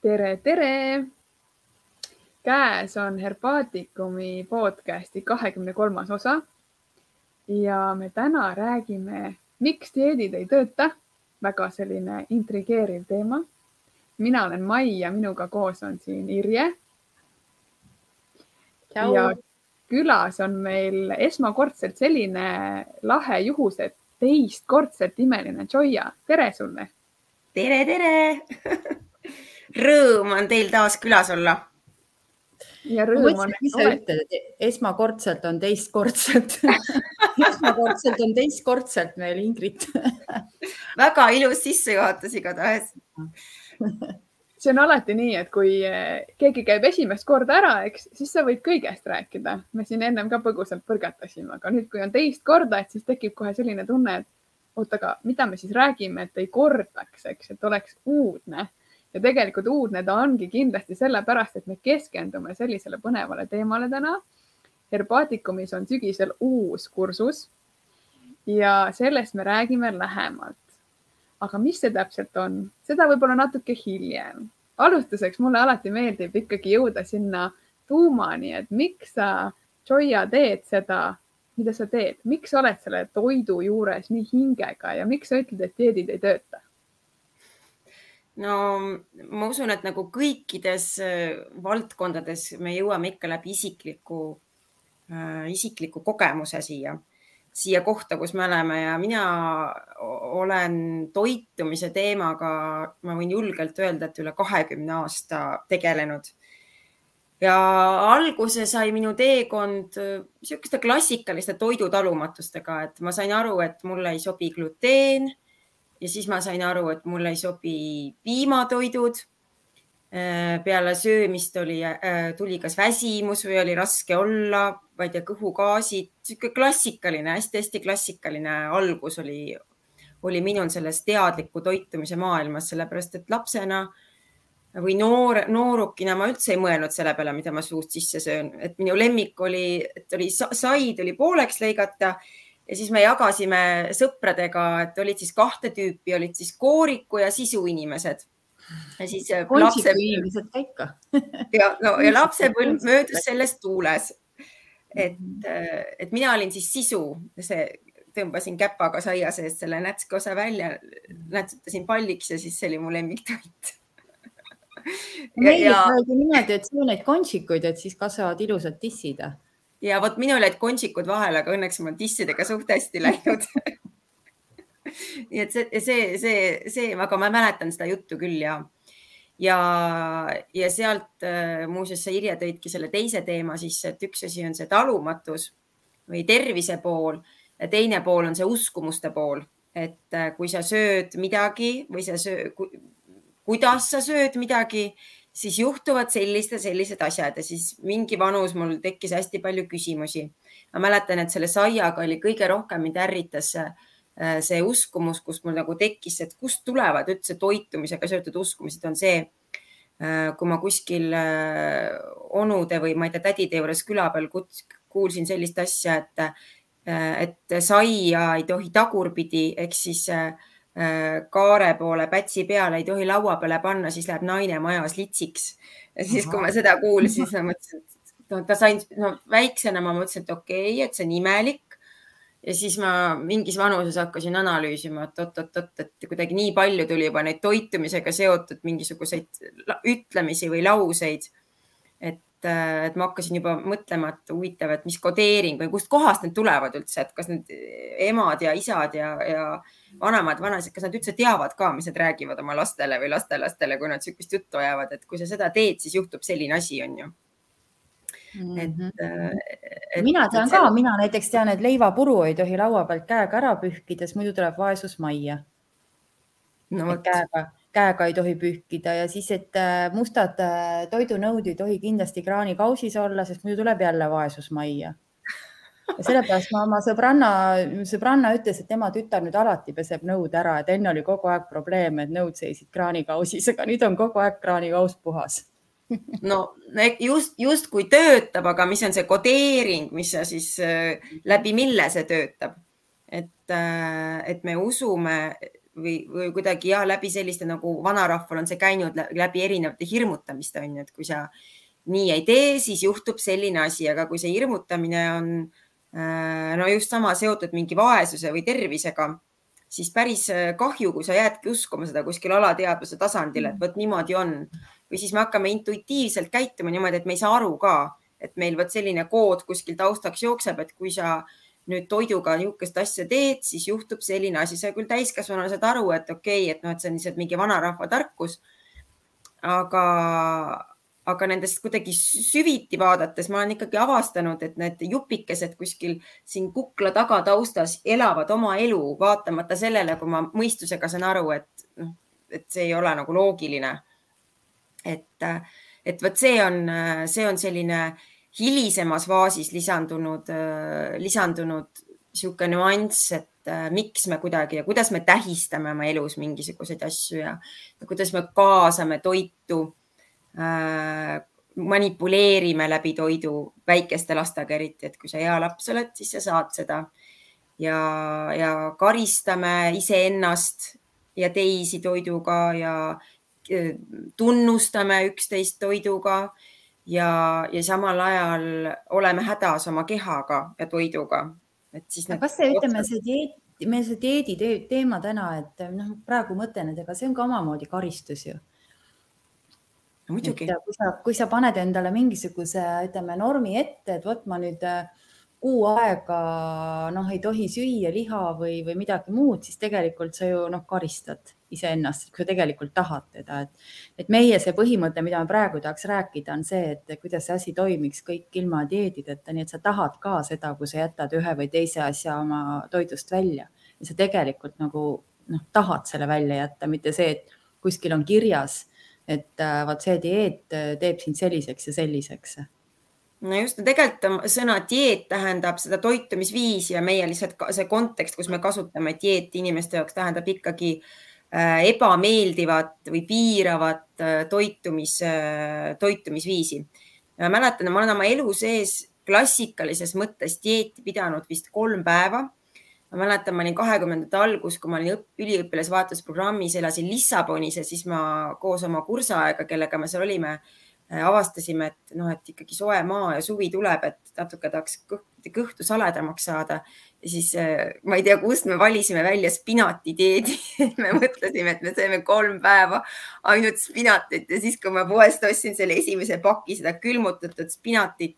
tere, tere. käes on Herbaatikumi podcasti kahekümne kolmas osa. ja me täna räägime, miks dieedid ei tööta. väga selline intrigeeriv teema. mina olen Mai ja minuga koos on siin Irje. ja külas on meil esmakordselt selline lahe juhus, et teistkordselt imeline Joia. tere sulle. tere, tere rõõm on teil taas külas olla. ja rõõm on. mis sa ütled, et esmakordselt on teistkordselt esmakordselt on teistkordselt meil Ingrid väga ilus sissejuhatus igatahes see on alati nii, et kui eh, keegi käib esimest korda ära, eks, siis sa võid kõigest rääkida. me siin ennem ka põgusalt põrgatasime, aga nüüd, kui on teist korda, et siis tekib kohe selline tunne, et oot, aga mida me siis räägime, et ei kordaks, eks, et oleks uudne ja tegelikult uudne ta ongi kindlasti sellepärast, et me keskendume sellisele põnevale teemale täna. Herbaatikumis on sügisel uus kursus ja sellest me räägime lähemalt. aga mis see täpselt on, seda võib-olla natuke hiljem. alustuseks mulle alati meeldib ikkagi jõuda sinna tuumani, et miks sa, Joia, teed seda, mida sa teed, miks sa oled selle toidu juures nii hingega ja miks sa ütled, et dieedid ei tööta? No ma usun, et nagu kõikides äh, valdkondades me jõuame ikka läbi isikliku äh,, isikliku kogemuse siia, siia kohta, kus me oleme ja mina olen toitumise teemaga, ma võin julgelt öelda, et üle kahekümne aasta tegelenud. ja alguse sai minu teekond niisuguste klassikaliste toidutalumatustega, et ma sain aru, et mulle ei sobi gluteen ja siis ma sain aru, et mulle ei sobi piimatoidud. Äh, peale söömist oli, äh, tuli kas väsimus või oli raske olla, ma ei tea, kõhugaasid, sihuke klassikaline hästi,, hästi-hästi klassikaline algus oli, oli minul selles teadliku toitumise maailmas, sellepärast et lapsena või noor, noorukina ma üldse ei mõelnud selle peale, mida ma suust sisse söön, et minu lemmik oli, et oli said oli pooleks lõigata ja siis me jagasime sõpradega, et olid siis kahte tüüpi, olid siis kooriku ja sisuinimesed. ja siis äh, lapsepõlv. ka ikka ja no ja lapsepõlv möödus selles tuules. et, äh, et mina olin siis sisu, see tõmbasin käpaga saia seest selle nätske osa välja, nätsutasin palliks ja siis see oli mu lemmiktoit meil öeldi niimoodi, et söö neid kontsikuid, et siis kasvavad ilusad tissid ja vot minul jäid kontsikud vahele, aga õnneks mul dissidega suht hästi läinud. Nii et see, see, see, see, aga ma mäletan seda juttu küll ja, ja, ja sealt äh, muuseas sa Irje tõidki selle teise teema sisse, et üks asi on see talumatus või tervise pool ja teine pool on see uskumuste pool, et äh, kui sa sööd midagi või sa söö, kuidas sa sööd midagi siis juhtuvad sellised, sellised asjad ja siis mingi vanus mul tekkis hästi palju küsimusi. ma mäletan, et selle saiaga oli kõige rohkem mind ärritas see, äh, see uskumus, kus mul nagu tekkis, et kust tulevad üldse toitumisega seotud uskumused, on see, äh, kui ma kuskil äh, onude või ma ei tea, tädide juures küla peal kuulsin sellist asja, et, et saia ei tohi tagurpidi ehk siis Äh, kaare poole pätsi peale ei tohi laua peale panna, siis läheb naine majas litsiks. ja siis, kui ma seda kuulsin, siis ma mõtlesin, et no ta sain, no väiksena ma mõtlesin, et okei okay,, et see on imelik. ja siis ma mingis vanuses hakkasin analüüsima, et oot-oot-oot, et kuidagi nii palju tuli juba neid toitumisega seotud mingisuguseid ütlemisi või lauseid. Et, äh, et ma hakkasin juba mõtlema, et huvitav, et mis kodeering või kustkohast need tulevad üldse, et kas need emad ja isad ja, ja vanemad, vanaisad, kas nad üldse teavad ka, mis nad räägivad oma lastele või lastelastele, kui nad sihukest juttu ajavad, et kui sa seda teed, siis juhtub selline asi, on ju. Mm -hmm. et, et. mina tean et ka, mina näiteks tean, et leivapuru ei tohi laua pealt käega ära pühkida, sest muidu tuleb vaesus majja no,. käega, käega ei tohi pühkida ja siis, et äh, mustad äh, toidunõud ei tohi kindlasti kraanikausis olla, sest muidu tuleb jälle vaesus majja ja sellepärast ma oma sõbranna, sõbranna ütles, et tema tütar nüüd alati peseb nõud ära, et enne oli kogu aeg probleem, et nõud seisid kraanikausis, aga nüüd on kogu aeg kraanikaus puhas no just, justkui töötab, aga mis on see kodeering, mis sa siis läbi mille see töötab? et, et me usume või, või kuidagi ja läbi selliste nagu vanarahval on see käinud läbi erinevate hirmutamiste on ju, et kui sa nii ei tee, siis juhtub selline asi, aga kui see hirmutamine on äh, no just sama seotud mingi vaesuse või tervisega, siis päris äh, kahju, kui sa jäädki uskuma seda kuskil alateadvuse tasandil, et vot niimoodi on. või siis me hakkame intuitiivselt käituma niimoodi, et me ei saa aru ka, et meil vot selline kood kuskil taustaks jookseb, et kui sa nüüd toiduga niisugust asja teed, siis juhtub selline asi, sa küll täiskasvanuna saad aru, et okei okay,, et noh, et see on lihtsalt mingi vanarahva tarkus. aga, aga nendest kuidagi süviti vaadates ma olen ikkagi avastanud, et need jupikesed kuskil siin kukla taga taustas elavad oma elu, vaatamata sellele, kui ma mõistusega saan aru, et noh, et see ei ole nagu loogiline. et, et vot see on, see on selline hilisemas faasis lisandunud, lisandunud niisugune nüanss, et äh, miks me kuidagi ja kuidas me tähistame oma elus mingisuguseid asju ja, ja kuidas me kaasame toitu äh,, manipuleerime läbi toidu väikeste lastega eriti, et kui sa hea laps oled, siis sa saad seda. Ja, ja karistame iseennast ja teisi toiduga ja äh, tunnustame üksteist toiduga ja, ja samal ajal oleme hädas oma kehaga ja toiduga. et siis. kas see, ütleme, see dieet, meil see dieedi teema täna, et noh, praegu mõtlen, et ega see on ka omamoodi karistus ju no,. muidugi. kui sa, kui sa paned endale mingisuguse, ütleme normi ette, et vot ma nüüd kuu aega noh, ei tohi süüa liha või, või midagi muud, siis tegelikult sa ju noh, karistad iseennast, kui tegelikult tahad teda, et, et meie see põhimõte, mida me praegu tahaks rääkida, on see, et kuidas see asi toimiks kõik ilma dieedideta, nii et sa tahad ka seda, kui sa jätad ühe või teise asja oma toidust välja. Ja sa tegelikult nagu noh, tahad selle välja jätta, mitte see, et kuskil on kirjas, et äh, vot see dieet äh, teeb sind selliseks ja selliseks. No just, tegelikult sõna dieet tähendab seda toitumisviisi ja meie lihtsalt see kontekst, kus me kasutame dieeti inimeste jaoks, tähendab ikkagi Äh, ebameeldivat või piiravat äh, toitumis, äh, toitumisviisi. ma mäletan, ma olen oma elu sees klassikalises mõttes dieeti pidanud vist kolm päeva. ma mäletan, ma olin kahekümnendate algus, kui ma olin üliõpilasvahetusprogrammis, elasin Lissabonis ja siis ma koos oma kursaaega, kellega me seal olime Äh, avastasime, et noh, et ikkagi soe maa ja suvi tuleb, et natuke tahaks kõhtu, saledamaks saada. ja siis äh, ma ei tea, kust me valisime välja spinati dieedi me mõtlesime, et me sööme kolm päeva ainult spinatit ja siis, kui ma poest ostsin selle esimese paki seda külmutatud spinatit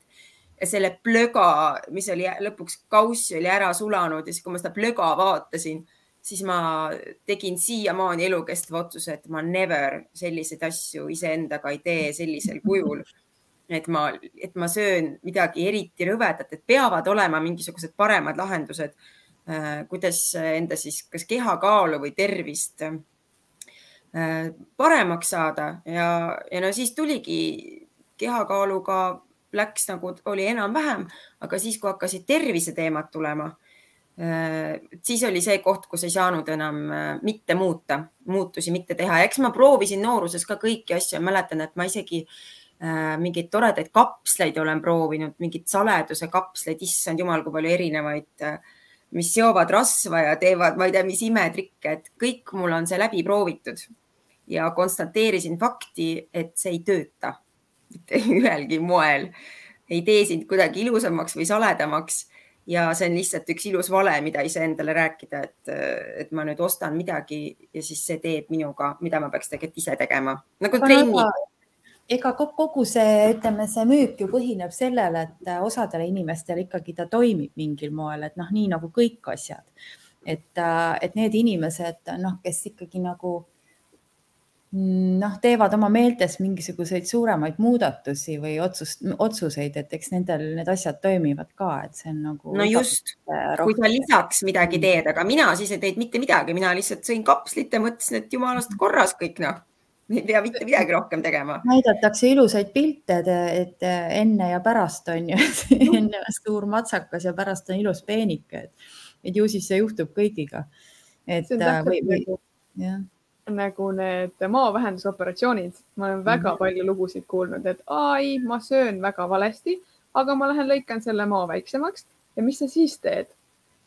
ja selle plöga, mis oli lõpuks kaussi oli ära sulanud ja siis, kui ma seda plöga vaatasin siis ma tegin siiamaani elukestva otsuse, et ma never selliseid asju iseendaga ei tee sellisel kujul. et ma, et ma söön midagi eriti rõvedat, et peavad olema mingisugused paremad lahendused, äh, kuidas enda siis kas kehakaalu või tervist äh, paremaks saada ja, ja no siis tuligi kehakaaluga läks nagu oli enam-vähem, aga siis, kui hakkasid terviseteemad tulema siis oli see koht, kus ei saanud enam äh, mitte muuta, muutusi mitte teha. Ja eks ma proovisin nooruses ka kõiki asju, mäletan, et ma isegi äh, mingeid toredaid kapsleid olen proovinud, mingeid saleduse kapsleid, issand jumal, kui palju erinevaid, mis seovad rasva ja teevad, ma ei tea, mis imetrikke, et kõik mul on see läbi proovitud ja konstateerisin fakti, et see ei tööta. Mitte ühelgi moel. ei tee sind kuidagi ilusamaks või saledamaks ja see on lihtsalt üks ilus vale, mida iseendale rääkida, et, et ma nüüd ostan midagi ja siis see teeb minuga, mida ma peaks tegelikult ise tegema nagu trenni. ega kogu see, ütleme, see müük ju põhineb sellele, et osadele inimestele ikkagi ta toimib mingil moel, et noh, nii nagu kõik asjad, et, et need inimesed, noh, kes ikkagi nagu noh, teevad oma meeltes mingisuguseid suuremaid muudatusi või otsust, otsuseid, et eks nendel need asjad toimivad ka, et see on nagu. no just, kui sa lisaks midagi mm. teed, aga mina siis ei teinud mitte midagi, mina lihtsalt sõin kapslit ja mõtlesin, et jumalast korras kõik noh, ei pea mitte midagi rohkem tegema. näidatakse ilusaid pilte, et enne ja pärast on ju enne suur matsakas ja pärast on ilus peenike, et, et ju siis see juhtub kõigiga. et või, või nagu jah nagu need maavähendusoperatsioonid, ma olen väga mm -hmm. palju lugusid kuulnud, et ai, ma söön väga valesti, aga ma lähen lõikan selle maa väiksemaks ja mis sa siis teed?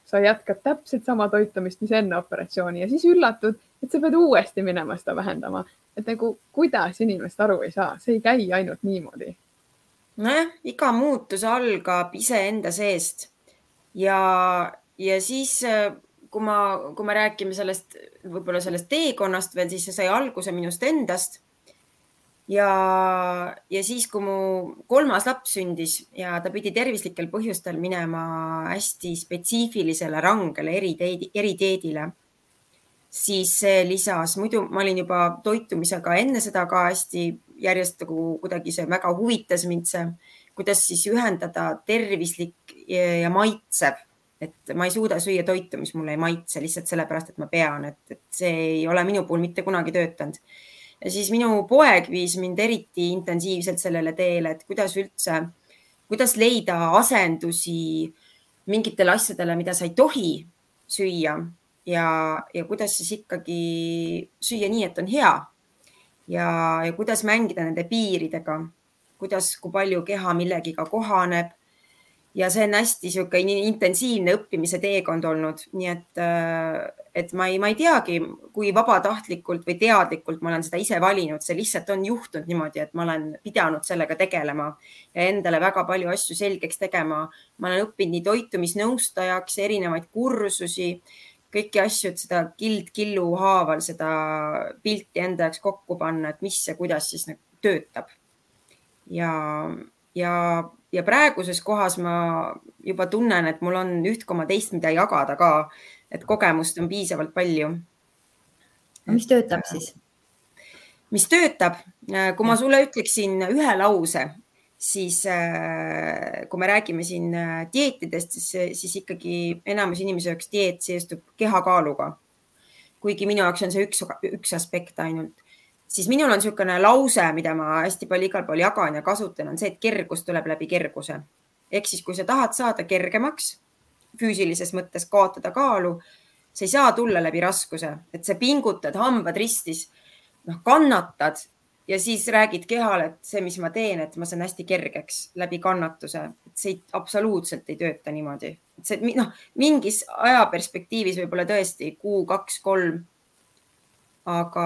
sa jätkad täpselt sama toitumist, mis enne operatsiooni ja siis üllatud, et sa pead uuesti minema seda vähendama. et nagu kuidas inimesed aru ei saa, see ei käi ainult niimoodi. nojah, iga muutus algab iseenda seest ja, ja siis kui ma, kui me räägime sellest, võib-olla sellest teekonnast veel, siis see sai alguse minust endast. ja, ja siis, kui mu kolmas laps sündis ja ta pidi tervislikel põhjustel minema hästi spetsiifilisele rangele eriteedi, eriteedile, siis see lisas, muidu ma olin juba toitumisega enne seda ka hästi järjest nagu kuidagi see väga huvitas mind see, kuidas siis ühendada tervislik ja maitsev et ma ei suuda süüa toitu, mis mulle ei maitse lihtsalt sellepärast, et ma pean, et, et see ei ole minu puhul mitte kunagi töötanud. ja siis minu poeg viis mind eriti intensiivselt sellele teele, et kuidas üldse, kuidas leida asendusi mingitele asjadele, mida sa ei tohi süüa ja, ja kuidas siis ikkagi süüa nii, et on hea. ja, ja kuidas mängida nende piiridega, kuidas, kui palju keha millegiga kohaneb ja see on hästi niisugune intensiivne õppimise teekond olnud, nii et, äh, et ma ei, ma ei teagi, kui vabatahtlikult või teadlikult ma olen seda ise valinud, see lihtsalt on juhtunud niimoodi, et ma olen pidanud sellega tegelema ja endale väga palju asju selgeks tegema. ma olen õppinud nii toitumisnõustajaks, erinevaid kursusi, kõiki asju, et seda kild killu haaval seda pilti enda jaoks kokku panna, et mis ja kuidas siis nagu töötab. ja, ja ja praeguses kohas ma juba tunnen, et mul on üht koma teist, mida jagada ka, et kogemust on piisavalt palju. mis töötab siis? mis töötab, kui ma sulle ütleksin ühe lause, siis äh, kui me räägime siin äh, dieetidest, siis, siis ikkagi enamus inimese jaoks dieet seestub kehakaaluga. kuigi minu jaoks on see üks, üks aspekt ainult siis minul on niisugune lause, mida ma hästi palju igal pool jagan ja kasutan, on see, et kergus tuleb läbi kerguse. ehk siis, kui sa tahad saada kergemaks, füüsilises mõttes kaotada kaalu, see ei saa tulla läbi raskuse, et sa pingutad, hambad ristis, noh, kannatad ja siis räägid kehale, et see, mis ma teen, et ma saan hästi kergeks läbi kannatuse, et see ei, absoluutselt ei tööta niimoodi. et see noh, mingis ajaperspektiivis võib-olla tõesti kuu, kaks, kolm aga,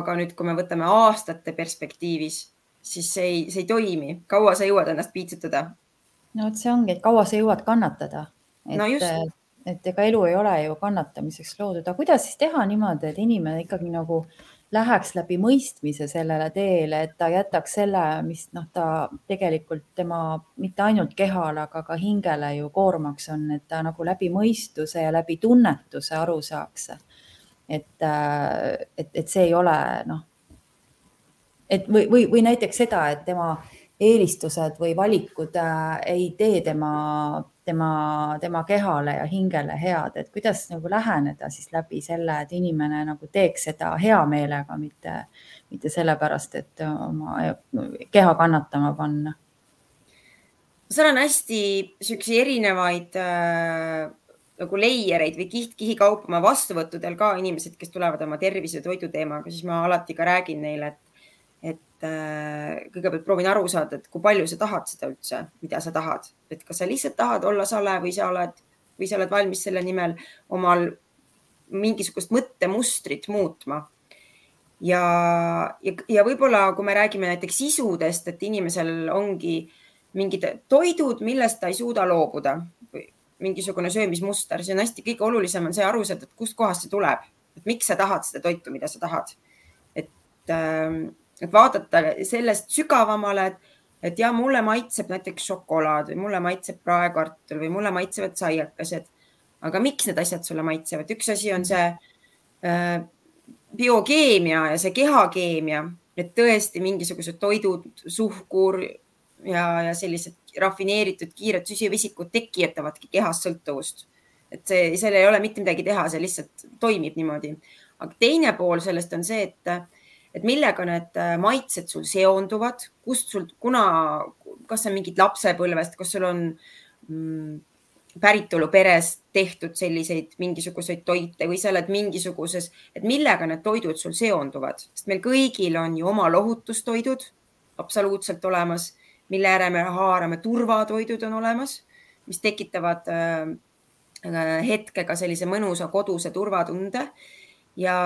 aga nüüd, kui me võtame aastate perspektiivis, siis see ei, see ei toimi. kaua sa jõuad ennast piitsutada? no vot, see ongi, et kaua sa jõuad kannatada. et no, et ega elu ei ole ju kannatamiseks loodud, aga kuidas siis teha niimoodi, et inimene ikkagi nagu läheks läbi mõistmise sellele teele, et ta jätaks selle, mis noh, ta tegelikult tema mitte ainult kehale, aga ka hingele ju koormaks on, et ta nagu läbi mõistuse ja läbi tunnetuse aru saaks et, äh, et, et see ei ole noh, et või, või, või näiteks seda, et tema eelistused või valikud äh, ei tee tema, tema, tema kehale ja hingele head, et kuidas nagu läheneda siis läbi selle, et inimene nagu teeks seda hea meelega, mitte, mitte sellepärast, et oma keha kannatama panna. seal on hästi siukseid erinevaid äh nagu leiereid või kiht-kihi kaupa oma vastuvõttudel ka inimesed, kes tulevad oma tervise ja toidu teemaga, siis ma alati ka räägin neile, et, et äh, kõigepealt proovin aru saada, et kui palju sa tahad seda üldse, mida sa tahad, et kas sa lihtsalt tahad olla sale või sa oled või sa oled valmis selle nimel omal mingisugust mõttemustrit muutma. ja, ja, ja võib-olla, kui me räägime näiteks sisudest, et inimesel ongi mingid toidud, millest ta ei suuda loobuda mingisugune söömismuster, see on hästi, kõige olulisem on see aru saada, et kustkohast see tuleb, et miks sa tahad seda toitu, mida sa tahad. et, ähm, et vaadata sellest sügavamale, et, et ja mulle maitseb näiteks šokolaad või mulle maitseb praekartul või mulle maitsevad saiakesed. aga miks need asjad sulle maitsevad? üks asi on see äh, biokeemia ja see kehakeemia, et tõesti mingisugused toidud, suhkur ja, ja sellised rafineeritud kiired süsivesikud tekitavadki kehas sõltuvust. et see, seal ei ole mitte midagi teha, see lihtsalt toimib niimoodi. aga teine pool sellest on see, et, et millega need maitsed sul seonduvad, kust sul, kuna, kas on mingid lapsepõlvest, kas sul on mm, päritolu perest tehtud selliseid mingisuguseid toite või sa oled mingisuguses, et millega need toidud sul seonduvad, sest meil kõigil on ju oma lohutustoidud absoluutselt olemas mille järel me haarame, turvatoidud on olemas, mis tekitavad äh, hetkega sellise mõnusa koduse turvatunde. Ja,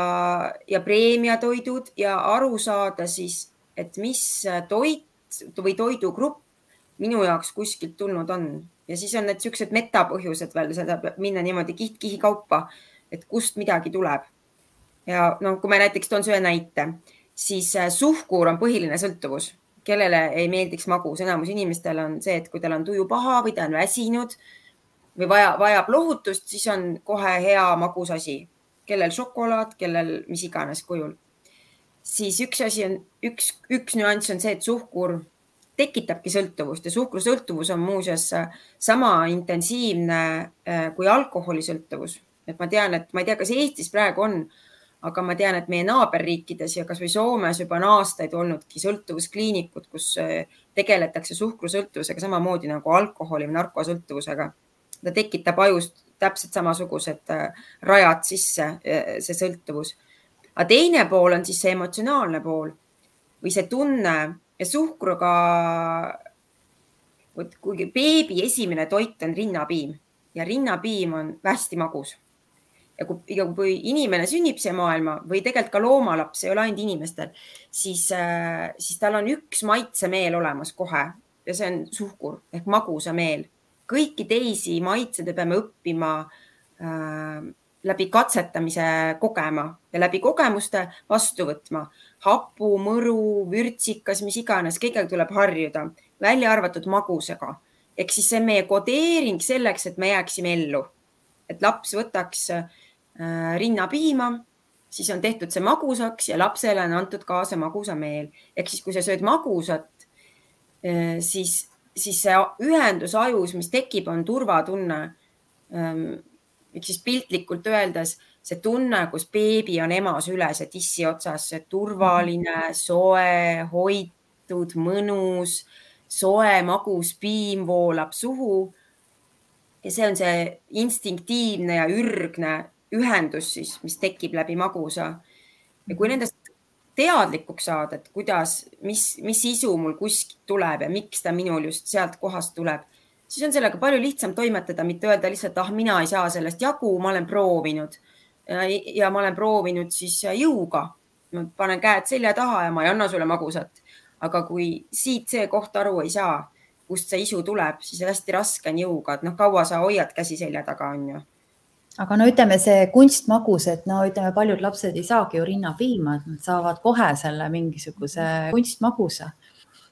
ja preemiatoidud ja aru saada siis, et mis toit või toidugrupp minu jaoks kuskilt tulnud on. Ja siis on need siuksed metapõhjused veel, seda peab minna niimoodi kiht-kihi kaupa, et kust midagi tuleb. ja no kui ma näiteks toon ühe näite, siis äh, suhkur on põhiline sõltuvus, kellele ei meeldiks magus, enamus inimestel on see, et kui tal on tuju paha või ta on väsinud või vaja, vajab lohutust, siis on kohe hea magus asi, kellel šokolaad, kellel mis iganes kujul. siis üks asi on, üks, üks nüanss on see, et suhkur tekitabki sõltuvust ja suhkrusõltuvus on muuseas äh, sama intensiivne äh, kui alkoholisõltuvus. et ma tean, et ma ei tea, kas Eestis praegu on, aga ma tean, et meie naaberriikides ja kasvõi Soomes juba on aastaid olnudki sõltuvuskliinikud, kus äh, tegeletakse suhkrusõltuvusega samamoodi nagu alkoholi või narkosõltuvusega. ta tekitab ajust täpselt samasugused rajad sisse, see sõltuvus. aga teine pool on siis see emotsionaalne pool või see tunne ja suhkruga, kuigi beebi esimene toit on rinnapiim ja rinnapiim on hästi magus. Ja kui, ja kui inimene sünnib siia maailma või tegelikult ka loomalaps, ei ole ainult inimestel, siis, äh, siis tal on üks maitsemeel olemas kohe ja see on suhkur ehk magusameel. kõiki teisi maitseid me peame õppima äh, läbi katsetamise kogema ja läbi kogemuste vastu võtma hapu, mõru, vürtsikas, mis iganes, kõigega tuleb harjuda, välja arvatud magusega. ehk siis see on meie kodeering selleks, et me jääksime ellu. et laps võtaks äh, rinnapiima, siis on tehtud see magusaks ja lapsele on antud kaasa magusameel. ehk siis, kui sa sööd magusat äh,, siis, siis see ühendus ajus, mis tekib, on turvatunne ähm,. ehk siis piltlikult öeldes see tunne, kus beebi on ema süles ja tissi otsas, see turvaline, soe, hoitud, mõnus, soe, magus piim voolab suhu. ja see on see instinktiivne ja ürgne ühendus siis, mis tekib läbi magusa. ja kui nendest teadlikuks saada, et kuidas, mis, mis isu mul kuskilt tuleb ja miks ta minul just sealt kohast tuleb, siis on sellega palju lihtsam toimetada, mitte öelda lihtsalt, ah, mina ei saa sellest jagu, ma olen proovinud ja ma olen proovinud siis jõuga, panen käed selja taha ja ma ei anna sulle magusat. aga kui siit see koht aru ei saa, kust see isu tuleb, siis hästi raske on jõuga, et noh, kaua sa hoiad käsi selja taga, on ju aga no ütleme, see kunstmagus, et no ütleme, paljud lapsed ei saagi ju rinnapiima, et nad saavad kohe selle mingisuguse kunstmaguse.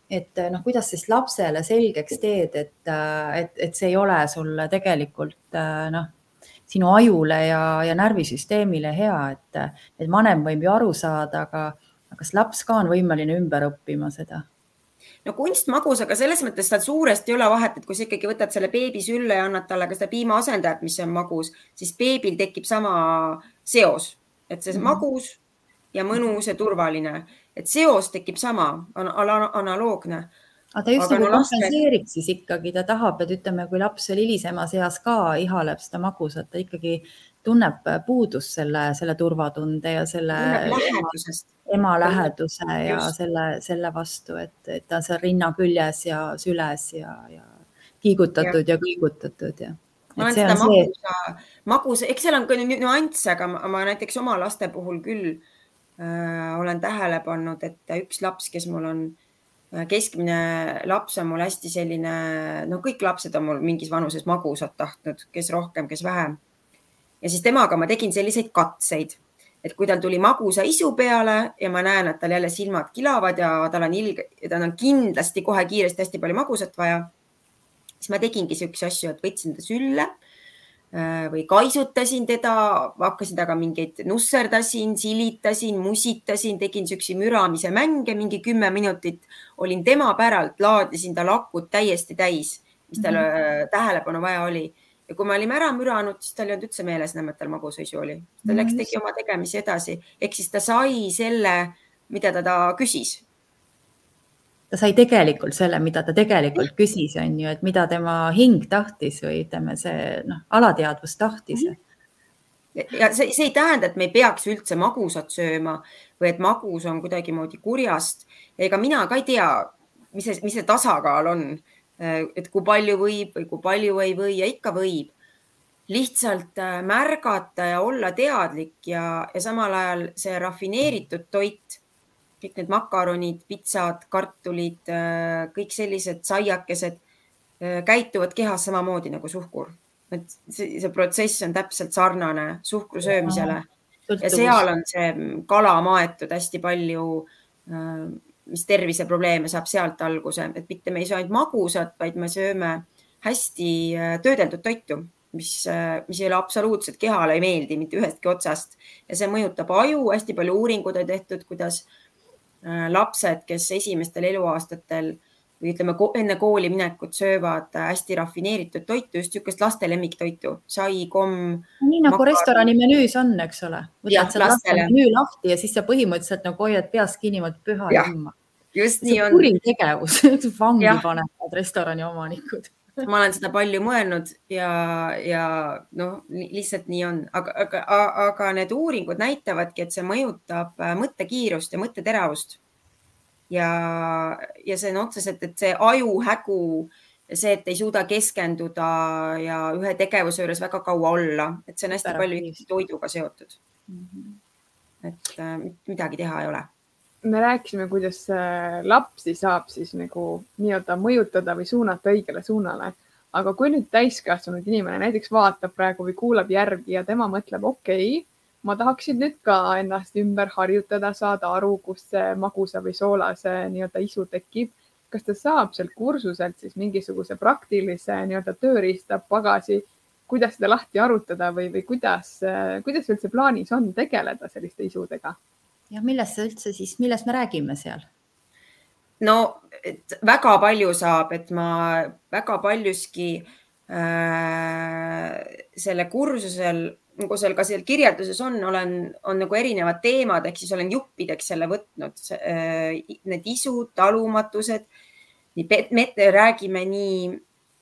et noh, kuidas siis lapsele selgeks teed, et, et, et see ei ole sulle tegelikult noh, sinu ajule ja, ja närvisüsteemile hea, et, et vanem võib ju aru saada, aga kas laps ka on võimeline ümber õppima seda? No kunstmagusaga selles mõttes tal suuresti ei ole vahet, et kui sa ikkagi võtad selle beebi sülle ja annad talle ka seda piimaasendajat, mis on magus, siis beebil tekib sama seos, et see -hmm. magus ja mõnus ja turvaline, et seos tekib sama, on analoogne. Aga ta just aga nagu no, kompenseerib laste... siis ikkagi, ta tahab, et ütleme, kui laps veel hilisemas eas ka ihaleb seda magusat, ta ikkagi tunneb puudust selle, selle turvatunde ja selle lähedusest. ema läheduse ja just. selle, selle vastu, et, et ta seal rinna küljes ja süles ja, ja kiigutatud ja, ja kõigutatud ja ma olen seda magusa, magusa, eks seal on ka nüansse, aga ma, ma näiteks oma laste puhul küll äh, olen tähele pannud, et üks laps, kes mul on äh, keskmine laps on mul hästi selline, no kõik lapsed on mul mingis vanuses magusat tahtnud, kes rohkem, kes vähem. Ja siis temaga ma tegin selliseid katseid, et kui tal tuli magusa isu peale ja ma näen, et tal jälle silmad kilavad ja tal on ilge, tal on kindlasti kohe kiiresti hästi palju magusat vaja, siis ma tegingi siukseid asju, et võtsin ta sülle Äh, või kaisutasin teda, hakkasin temaga mingeid nusserdasin, silitasin, musitasin, tegin siukseid müramise mänge mingi kümme minutit, olin tema päralt, laadisin tal akut täiesti täis, mis tal mm -hmm. tähelepanu vaja oli. Ja kui me olime ära müranud, siis tal ei olnud üldse meeles enam, et tal magusaisu oli. ta läks, tegi oma tegemisi edasi, ehk siis ta sai selle, mida ta, ta küsis ta sai tegelikult selle, mida ta tegelikult küsis, on ju, et mida tema hing tahtis või ütleme, see noh, alateadvus tahtis mm. -hmm. ja see, see ei tähenda, et me ei peaks üldse magusat sööma või et magus on kuidagimoodi kurjast. ega mina ka ei tea, mis see, mis see tasakaal on. Et kui palju võib või kui palju ei või ja ikka võib. lihtsalt äh, märgata ja olla teadlik ja, ja samal ajal see rafineeritud toit, kõik need makaronid, pitsad, kartulid, äh, kõik sellised saiakesed äh, käituvad kehas samamoodi nagu suhkur. et see, see protsess on täpselt sarnane suhkru söömisele ja seal on see kala maetud hästi palju, mis terviseprobleeme saab sealt alguse, et mitte me ei söö ainult magusat, vaid me sööme hästi töödeldud toitu mis, mis ei ole absoluutselt kehale ei meeldi mitte ühestki otsast ja see mõjutab aju. hästi palju uuringuid on tehtud, kuidas äh, lapsed, kes esimestel eluaastatel või ütleme enne kooli minekut söövad hästi rafineeritud toitu, just niisugust laste lemmiktoitu, sai, komm. nii nagu makar... restorani menüüs on, eks ole. võtad selle laste menüü lahti ja siis sa põhimõtteliselt nagu hoiad peast kinni, vot püha jumma. just nii on. kuritegevus vangi panevad restorani omanikud ma olen seda palju mõelnud ja, ja noh, lihtsalt nii on, aga, aga, aga need uuringud näitavadki, et see mõjutab äh, mõttekiirust ja mõtteteravust. Ja, ja see on otseselt, et see ajuhägu, see, et ei suuda keskenduda ja ühe tegevuse juures väga kaua olla, et see on hästi palju toiduga seotud mm. -hmm. et äh, midagi teha ei ole me rääkisime, kuidas lapsi saab siis nagu nii-öelda mõjutada või suunata õigele suunale. aga kui nüüd täiskasvanud inimene näiteks vaatab praegu või kuulab järgi ja tema mõtleb, okei okay,, ma tahaksin nüüd ka ennast ümber harjutada, saada aru, kust see magusa või soolase nii-öelda isu tekib. kas ta saab sealt kursuselt siis mingisuguse praktilise nii-öelda tööriista pagasi, kuidas seda lahti arutada või, või kuidas, kuidas üldse plaanis on tegeleda selliste isudega? ja millest see üldse siis, millest me räägime seal? no väga palju saab, et ma väga paljuski äh, selle kursusel nagu seal ka seal kirjelduses on, olen, on nagu erinevad teemad, ehk siis olen juppideks selle võtnud äh,. Need isud, talumatused, nii räägime nii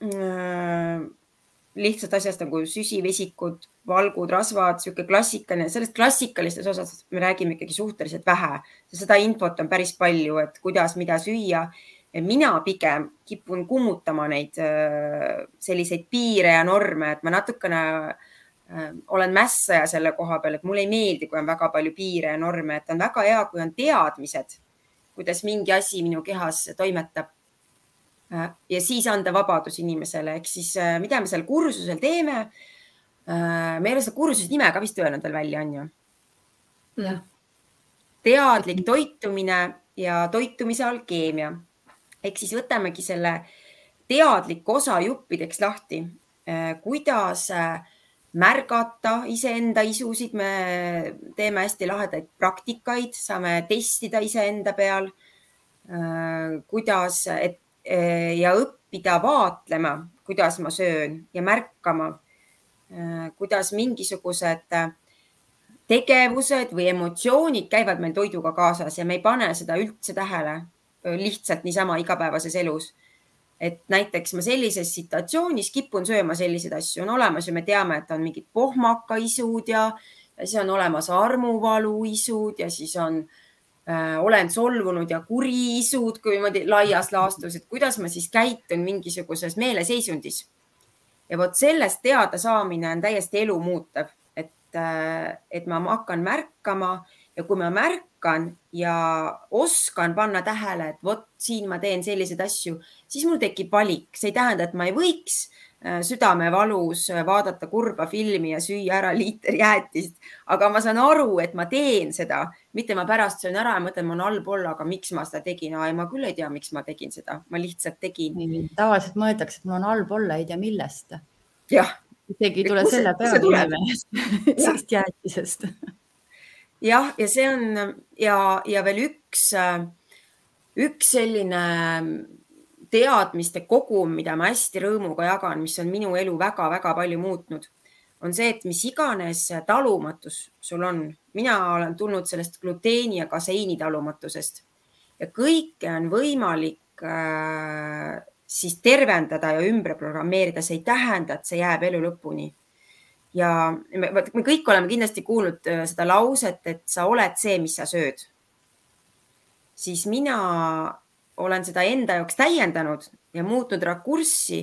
äh, lihtsast asjast nagu süsivesikud, valgud, rasvad, niisugune klassikaline, sellest klassikalistes osas me räägime ikkagi suhteliselt vähe. seda infot on päris palju, et kuidas, mida süüa. mina pigem kipun kummutama neid äh, selliseid piire ja norme, et ma natukene äh, olen mässaja selle koha peal, et mulle ei meeldi, kui on väga palju piire ja norme, et on väga hea, kui on teadmised, kuidas mingi asi minu kehas toimetab Äh, ja siis anda vabadus inimesele, ehk siis äh, mida me seal kursusel teeme. Äh, me ei ole seda kursuse nime ka vist öelnud veel välja, on ju? jah. teadlik toitumine ja toitumise alkeemia ehk siis võtamegi selle teadliku osa juppideks lahti. kuidas märgata iseenda isusid, me teeme hästi lahedaid praktikaid, saame testida iseenda peal. kuidas, et Eh, ja õppida vaatlema, kuidas ma söön ja märkama, eh, kuidas mingisugused tegevused või emotsioonid käivad meil toiduga kaasas ja me ei pane seda üldse tähele lihtsalt niisama igapäevases elus. Et näiteks ma sellises situatsioonis kipun sööma selliseid asju, on olemas ju, me teame, et on mingid pohmakaisud ja, ja siis on olemas armuvaluisud ja siis on äh, olen solvunud ja kuri isud, kui niimoodi laias laastus, et kuidas ma siis käitun mingisuguses meeleseisundis. ja vot sellest teada saamine on täiesti elu muutev, et, äh, et ma hakkan märkama ja kui ma märkan ja oskan panna tähele, et vot siin ma teen selliseid asju, siis mul tekib valik, see ei tähenda, et ma ei võiks Äh, südamevalus äh, vaadata kurba filmi ja süüa ära liiter jäätist. aga ma saan aru, et ma teen seda, mitte ma pärast söön ära ja mõtlen, on halb olla, aga miks ma seda tegin? ma küll ei tea, miks ma tegin seda, ma lihtsalt tegin. tavaliselt mõeldakse, et mul on olla, ei tea millest. jah. isegi ei tule selle peale sellest jäätisest. jah, ja see on ja, ja veel üks, üks selline teadmiste kogum, mida ma hästi rõõmuga jagan, mis on minu elu väga-väga palju muutnud, on see, et mis iganes talumatus sul on, mina olen tulnud sellest gluteeni ja kaseini talumatusest ja kõike on võimalik äh, siis tervendada ja ümber programmeerida, see ei tähenda, et see jääb elu lõpuni. Ja me, me kõik oleme kindlasti kuulnud äh, seda lauset, et sa oled see, mis sa sööd. siis mina olen seda enda jaoks täiendanud ja muutnud rakurssi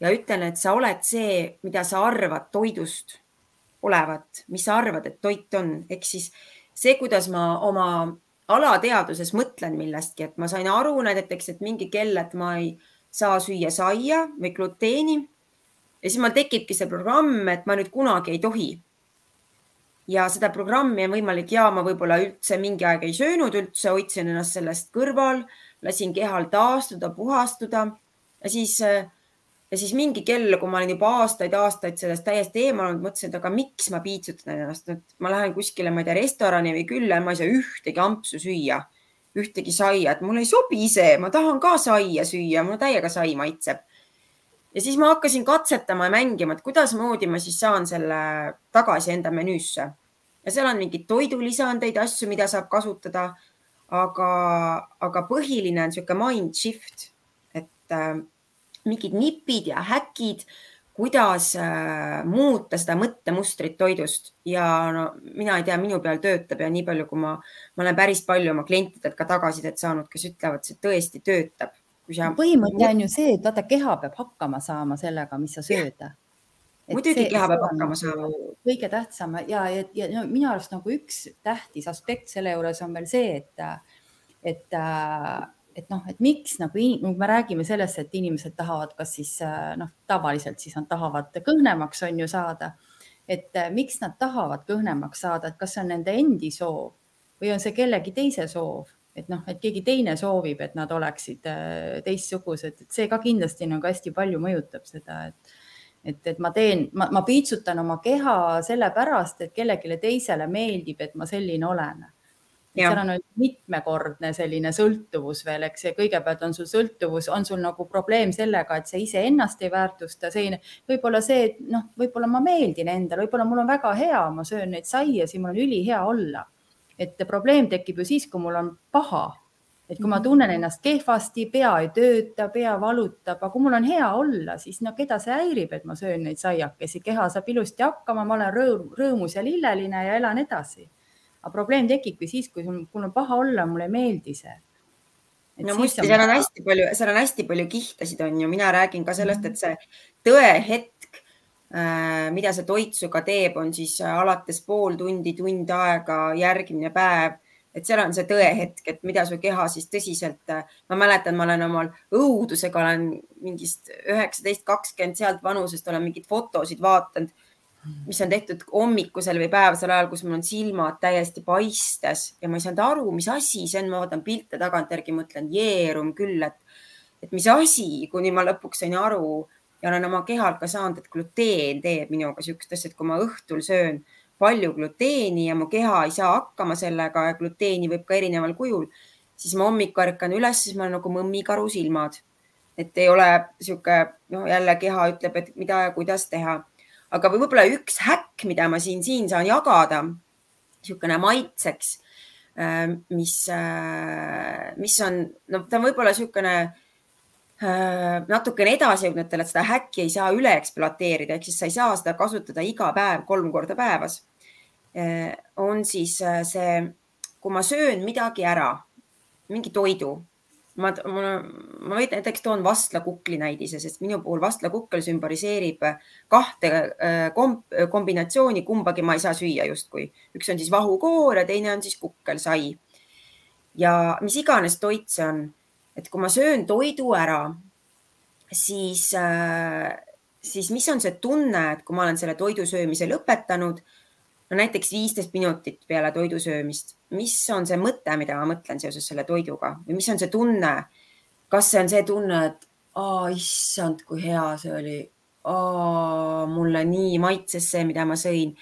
ja ütlen, et sa oled see, mida sa arvad toidust olevat, mis sa arvad, et toit on, ehk siis see, kuidas ma oma alateaduses mõtlen millestki, et ma sain aru näiteks, et mingi kell, et ma ei saa süüa saia või gluteeni. Ja siis mul tekibki see programm, et ma nüüd kunagi ei tohi. ja seda programmi on võimalik ja ma võib-olla üldse mingi aeg ei söönud üldse, hoidsin ennast sellest kõrval, lasin kehal taastuda, puhastuda ja siis ja siis mingi kell, kui ma olin juba aastaid-aastaid sellest täiesti eemal olnud, mõtlesin, et aga miks ma piitsutan ennast, et ma lähen kuskile, ma ei tea, restorani või külla ja ma ei saa ühtegi ampsu süüa, ühtegi saia, et mulle ei sobi see, ma tahan ka saia süüa, mulle täiega sai maitseb. Ja siis ma hakkasin katsetama ja mängima, et kuidasmoodi ma siis saan selle tagasi enda menüüsse ja seal on mingeid toidulisandeid, asju, mida saab kasutada. aga, aga põhiline on niisugune mind shift, et äh, mingid nipid ja häkid, kuidas äh, muuta seda mõttemustrit toidust ja no mina ei tea, minu peal töötab ja nii palju, kui ma, ma olen päris palju oma klientidelt ka tagasisidet saanud, kes ütlevad, see tõesti töötab. Sa... põhimõte on ju see, et vaata, keha peab hakkama saama sellega, mis sa sööd. muidugi keha peab hakkama saama. kõige tähtsam ja, ja, ja no, minu arust nagu üks tähtis aspekt selle juures on veel see, et, et et noh, et miks nagu me räägime sellest, et inimesed tahavad, kas siis noh, tavaliselt siis nad tahavad kõhnemaks on ju saada. et äh, miks nad tahavad kõhnemaks saada, et kas see on nende endi soov või on see kellegi teise soov, et noh, et keegi teine soovib, et nad oleksid äh, teistsugused, et see ka kindlasti nagu hästi palju mõjutab seda, et et, et ma teen, ma, ma piitsutan oma keha sellepärast, et kellelegi teisele meeldib, et ma selline olen seal on mitmekordne selline sõltuvus veel, eks ju, kõigepealt on sul sõltuvus, on sul nagu probleem sellega, et sa iseennast ei väärtusta, see võib-olla see, et noh, võib-olla ma meeldin endale, võib-olla mul on väga hea, ma söön neid saiasi, mul on ülihea olla. Et probleem tekib ju siis, kui mul on paha, et kui ma mhm. tunnen ennast kehvasti, pea ei tööta, pea valutab, aga kui mul on hea olla, siis no keda see häirib, et ma söön neid saiakesi, keha saab ilusti hakkama, ma olen rõõm, rõõmus ja lilleline ja elan edasi. Aga probleem tekibki siis, kui mul on paha olla, mulle ei meeldi see. no muidugi, seal on hästi palju, seal on hästi palju kihtasid, on ju, mina räägin ka sellest, et see tõehetk, mida see toit sinuga teeb, on siis äh, alates pool tundi, tund aega, järgmine päev. Et seal on see tõehetk, et mida su keha siis tõsiselt, äh, ma mäletan, ma olen omal õudusega olen mingist üheksateist, kakskümmend sealt vanusest olen mingeid fotosid vaadanud mis on tehtud hommikusel või päevasel ajal, kus mul on silmad täiesti paistes ja ma ei saanud aru, mis asi see on, ma vaatan pilte tagantjärgi, mõtlen, jeerum küll, et, et mis asi, kuni ma lõpuks sain aru ja olen oma kehalt ka saanud, et gluteen teeb minuga niisugust asja, et kui ma õhtul söön palju gluteeni ja mu keha ei saa hakkama sellega ja gluteeni võib ka erineval kujul, siis ma hommikul ärkan üles, siis ma olen nagu mõmmikaru silmad. et ei ole niisugune, noh, jälle keha ütleb, et mida ja kuidas teha aga võib-olla üks häkk, mida ma siin, siin saan jagada, niisugune maitseks, äh, mis, äh, mis on, no ta on võib-olla niisugune natukene edasijõudnutele, et seda häkki ei saa üle ekspluateerida, ehk siis sa ei saa seda kasutada iga päev kolm korda päevas. on siis see, kui ma söön midagi ära, mingi toidu ma, ma, ma näiteks toon vastlakukli näidise, sest minu puhul vastlakukkel sümboliseerib kahte äh, komb, kombinatsiooni, kumbagi ma ei saa süüa justkui. üks on siis vahukoor ja teine on siis kukkelsai. ja mis iganes toit see on, et kui ma söön toidu ära, siis, äh, siis mis on see tunne, et kui ma olen selle toidu söömise lõpetanud no näiteks viisteist minutit peale toidu söömist, mis on see mõte, mida ma mõtlen seoses selle toiduga või mis on see tunne? kas see on see tunne, et aa, issand, kui hea see oli, mulle nii maitses see, mida ma sõin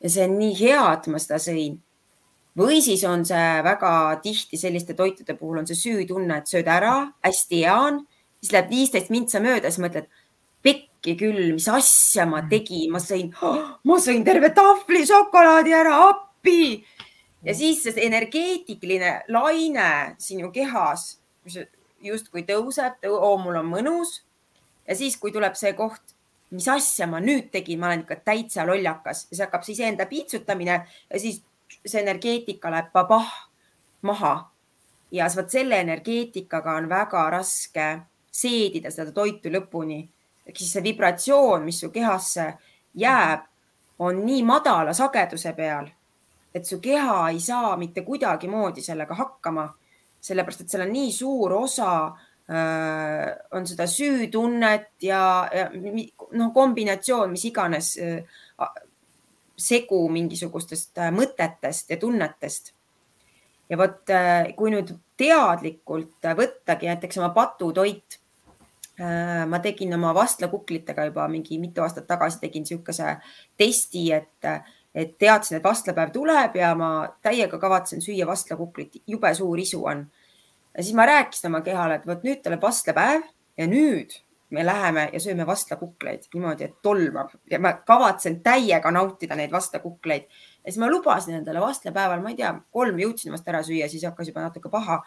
ja see on nii hea, et ma seda sõin. Või siis on see väga tihti selliste toitude puhul on see süütunne, et sööd ära, hästi hea on, siis läheb viisteist mintsa mööda, siis mõtled, pikk äkki küll, mis asja ma tegin, ma sõin oh,, ma sõin terve tahvli šokolaadi ära, appi. ja siis see energeetiline laine sinu kehas justkui tõuseb, oo, mul on mõnus. ja siis, kui tuleb see koht, mis asja ma nüüd tegin, ma olen ikka täitsa lollakas ja siis hakkab see iseenda piitsutamine ja siis see energeetika läheb babah maha. ja vot selle energeetikaga on väga raske seedida seda toitu lõpuni ehk siis see vibratsioon, mis su kehasse jääb, on nii madala sageduse peal, et su keha ei saa mitte kuidagimoodi sellega hakkama, sellepärast et seal on nii suur osa äh, on seda süütunnet ja, ja noh, kombinatsioon, mis iganes äh, segu mingisugustest äh, mõtetest ja tunnetest. ja vot, kui nüüd teadlikult võttagi näiteks oma patutoit Äh, ma tegin oma vastlakuklitega juba mingi mitu aastat tagasi tegin niisuguse testi, et, et teadsin, et vastlapäev tuleb ja ma täiega kavatsen süüa vastlakuklit, jube suur isu on. ja siis ma rääkisin oma kehale, et vot nüüd tuleb vastlapäev ja nüüd me läheme ja sööme vastlakukleid niimoodi, et tolmab ja ma kavatsen täiega nautida neid vastlakukleid. ja siis ma lubasin endale vastlapäeval, ma ei tea, kolm jõudsin vast ära süüa, siis hakkas juba natuke paha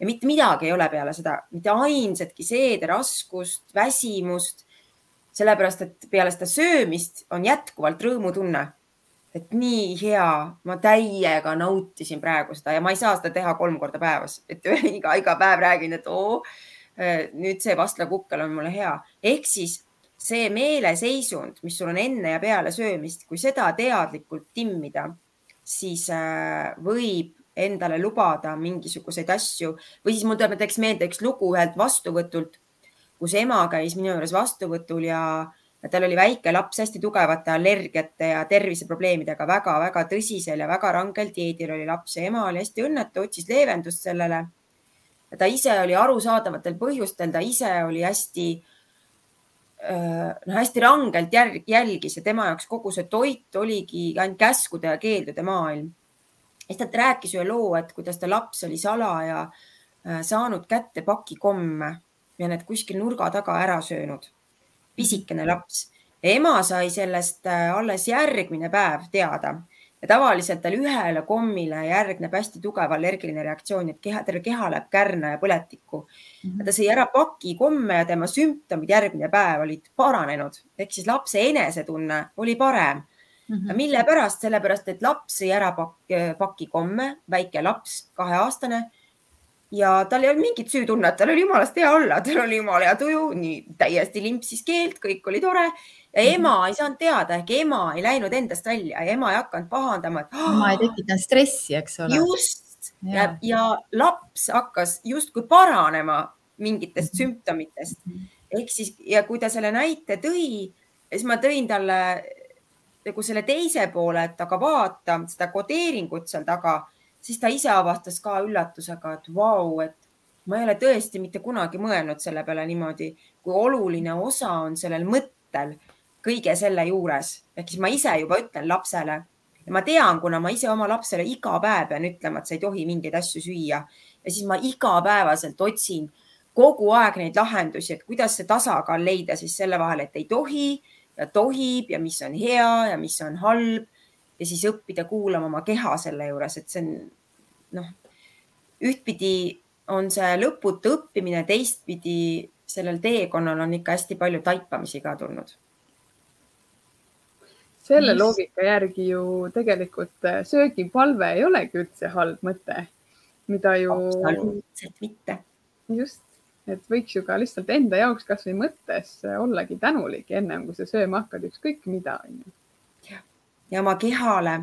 ja mitte midagi ei ole peale seda, mitte ainsatki seederaskust, väsimust. sellepärast, et peale seda söömist on jätkuvalt rõõmutunne. et nii hea, ma täiega nautisin praegu seda ja ma ei saa seda teha kolm korda päevas, et iga, iga päev räägin, et oo, nüüd see vastlakukkel on mulle hea. ehk siis see meeleseisund, mis sul on enne ja peale söömist, kui seda teadlikult timmida, siis võib endale lubada mingisuguseid asju või siis mul tuleb näiteks meelde üks lugu ühelt vastuvõtult, kus ema käis minu juures vastuvõtul ja tal oli väike laps hästi tugevate allergiate ja terviseprobleemidega väga-väga tõsisel ja väga rangel dieedil oli laps ja ema oli hästi õnnetu, otsis leevendust sellele. Ta ise oli arusaadavatel põhjustel, ta ise oli hästi noh, hästi rangelt jälgis ja tema jaoks kogu see toit oligi ainult käskude ja keeldude maailm siis ta rääkis ühe loo, et kuidas ta laps oli salaja äh, saanud kätte paki komme ja need kuskil nurga taga ära söönud. pisikene laps. ema sai sellest äh, alles järgmine päev teada ja tavaliselt tal ühele kommile järgneb hästi tugev allergiline reaktsioon, et keha, terve keha läheb kärna ja põletikku mm. -hmm. ta sai ära paki komme ja tema sümptomid järgmine päev olid paranenud ehk siis lapse enesetunne oli parem Mm -hmm. mille pärast, sellepärast et laps sõi ära paki, paki komme, väike laps, kaheaastane ja tal ei olnud mingit süütunnet, tal oli jumalast hea olla, tal oli jumala hea tuju, nii täiesti limpsis keelt, kõik oli tore ja mhm. ema ei saanud teada ehk ema ei läinud endast välja ja ema ei hakanud pahandama, et ema ei tekitanud stressi, eks ole. just ja, ja, ja laps hakkas justkui paranema mingitest mm -hmm. sümptomitest ehk siis ja kui ta selle näite tõi, siis ma tõin talle nagu selle teise poole, et aga vaata seda kodeeringut seal taga, siis ta ise avastas ka üllatusega, et vau, et ma ei ole tõesti mitte kunagi mõelnud selle peale niimoodi, kui oluline osa on sellel mõttel kõige selle juures. ehk siis ma ise juba ütlen lapsele ja ma tean, kuna ma ise oma lapsele iga päev pean ütlema, et sa ei tohi mingeid asju süüa ja siis ma igapäevaselt otsin kogu aeg neid lahendusi, et kuidas see tasakaal leida siis selle vahel, et ei tohi ja tohib ja mis on hea ja mis on halb ja siis õppida kuulama oma keha selle juures, et see on noh, ühtpidi on see lõputu õppimine, teistpidi sellel teekonnal on ikka hästi palju taipamisi ka tulnud. Selle loogika järgi ju tegelikult äh, söögipalve ei olegi üldse halb mõte, mida ju. absoluutselt mitte. just et võiks ju ka lihtsalt enda jaoks kasvõi mõttes ollagi tänulik ennem kui sa sööma hakkad, ükskõik mida ja oma kehale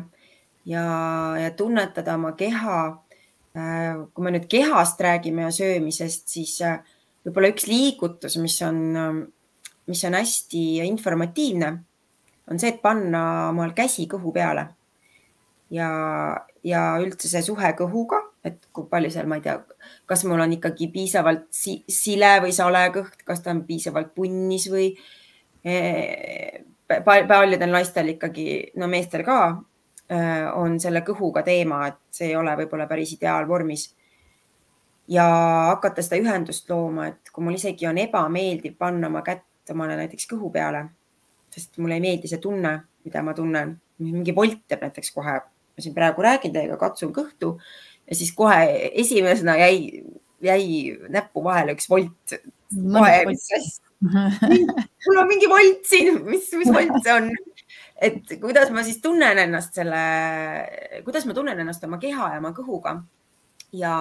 ja, ja tunnetada oma keha. Äh, kui me nüüd kehast räägime ja söömisest, siis äh, võib-olla üks liigutus, mis on, mis on hästi informatiivne, on see, et panna omal käsi kõhu peale ja, ja üldse see suhe kõhuga, et kui palju seal, ma ei tea, kas mul on ikkagi piisavalt si sile või sale kõht, kas ta on piisavalt punnis või eh, paljudel naistel ikkagi, no meestel ka eh, on selle kõhuga teema, et see ei ole võib-olla päris ideaalvormis. ja hakata seda ühendust looma, et kui mul isegi on ebameeldiv panna oma kätt omale näiteks kõhu peale, sest mulle ei meeldi see tunne, mida ma tunnen, mingi volt teeb näiteks kohe ma siin praegu räägin teiega, katsun kõhtu. Ja siis kohe esimesena jäi, jäi näppu vahele üks volt. mul on mingi volt siin, mis, mis volt see on? et kuidas ma siis tunnen ennast selle, kuidas ma tunnen ennast oma keha ja oma kõhuga? Ja,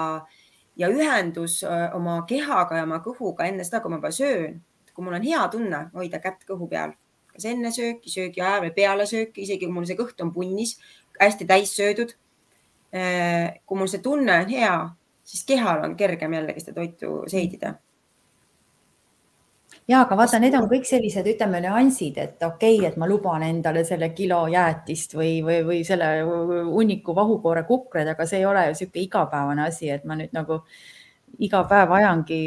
ja ühendus oma kehaga ja oma kõhuga enne seda, kui ma juba söön, kui mul on hea tunne, hoida kätt kõhu peal, kas enne sööki, söögi ajal või peale sööki, isegi kui mul see kõht on punnis, hästi täis söödud. Äh, kui mul see tunne on hea, siis kehal on kergem jällegi seda toitu seedida ja aga vaata, need on kõik sellised, ütleme nüansid, et okei okay,, et ma luban endale selle kilo jäätist või, või, või selle hunniku vahukoore kukreid, aga see ei ole ju niisugune igapäevane asi, et ma nüüd nagu iga päev ajangi,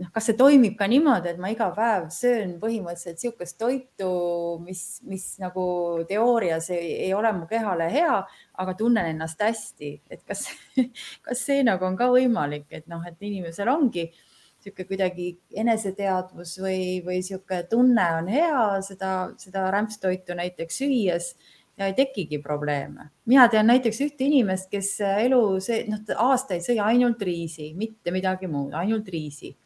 noh, kas see toimib ka niimoodi, et ma iga päev söön põhimõtteliselt niisugust toitu, mis, mis nagu teoorias ei, ei ole mu kehale hea, aga tunnen ennast hästi, et kas, kas see nagu on ka võimalik, et noh, et inimesel ongi niisugune kuidagi eneseteadvus või, või niisugune tunne on hea seda, seda rämpstoitu näiteks süües ja ei tekigi probleeme. mina tean näiteks ühte inimest, kes elu, noh, aastaid sõi ainult riisi, mitte midagi muud, ainult riisi,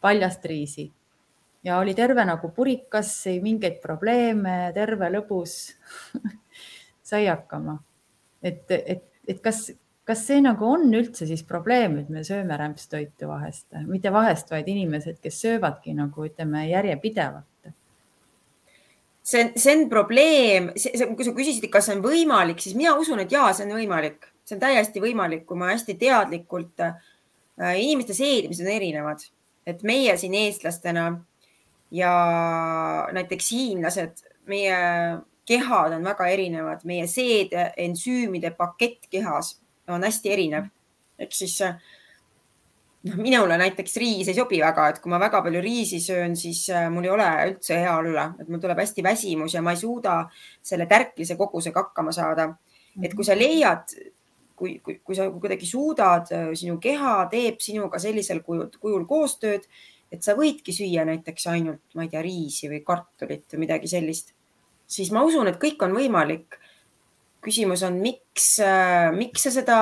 paljast riisi ja oli terve nagu purikas, ei mingeid probleeme, terve, lõbus sai hakkama. et, et, et kas, kas see nagu on üldse siis probleem, et me sööme rämpstoitu vahest, mitte vahest, vaid inimesed, kes söövadki nagu ütleme järjepidevalt? See, see on probleem, kui sa küsisid, kas see on võimalik, siis mina usun, et jaa, see on võimalik, see on täiesti võimalik, kui ma hästi teadlikult äh,, inimeste seedimised on erinevad, et meie siin eestlastena ja näiteks hiinlased, meie kehad on väga erinevad, meie seede, ensüümide pakett kehas on hästi erinev. ehk siis äh, noh, minule näiteks riis ei sobi väga, et kui ma väga palju riisi söön, siis äh, mul ei ole üldse hea olla, et mul tuleb hästi väsimus ja ma ei suuda selle tärklise kogusega hakkama saada. et kui sa mhm. leiad, kui, kui, kui sa kuidagi suudad, äh, sinu keha teeb sinuga sellisel kujul, kujul koostööd, et sa võidki süüa näiteks ainult, ma ei tea, riisi või kartulit või midagi sellist, siis ma usun, et kõik on võimalik küsimus on, miks, äh, miks sa seda,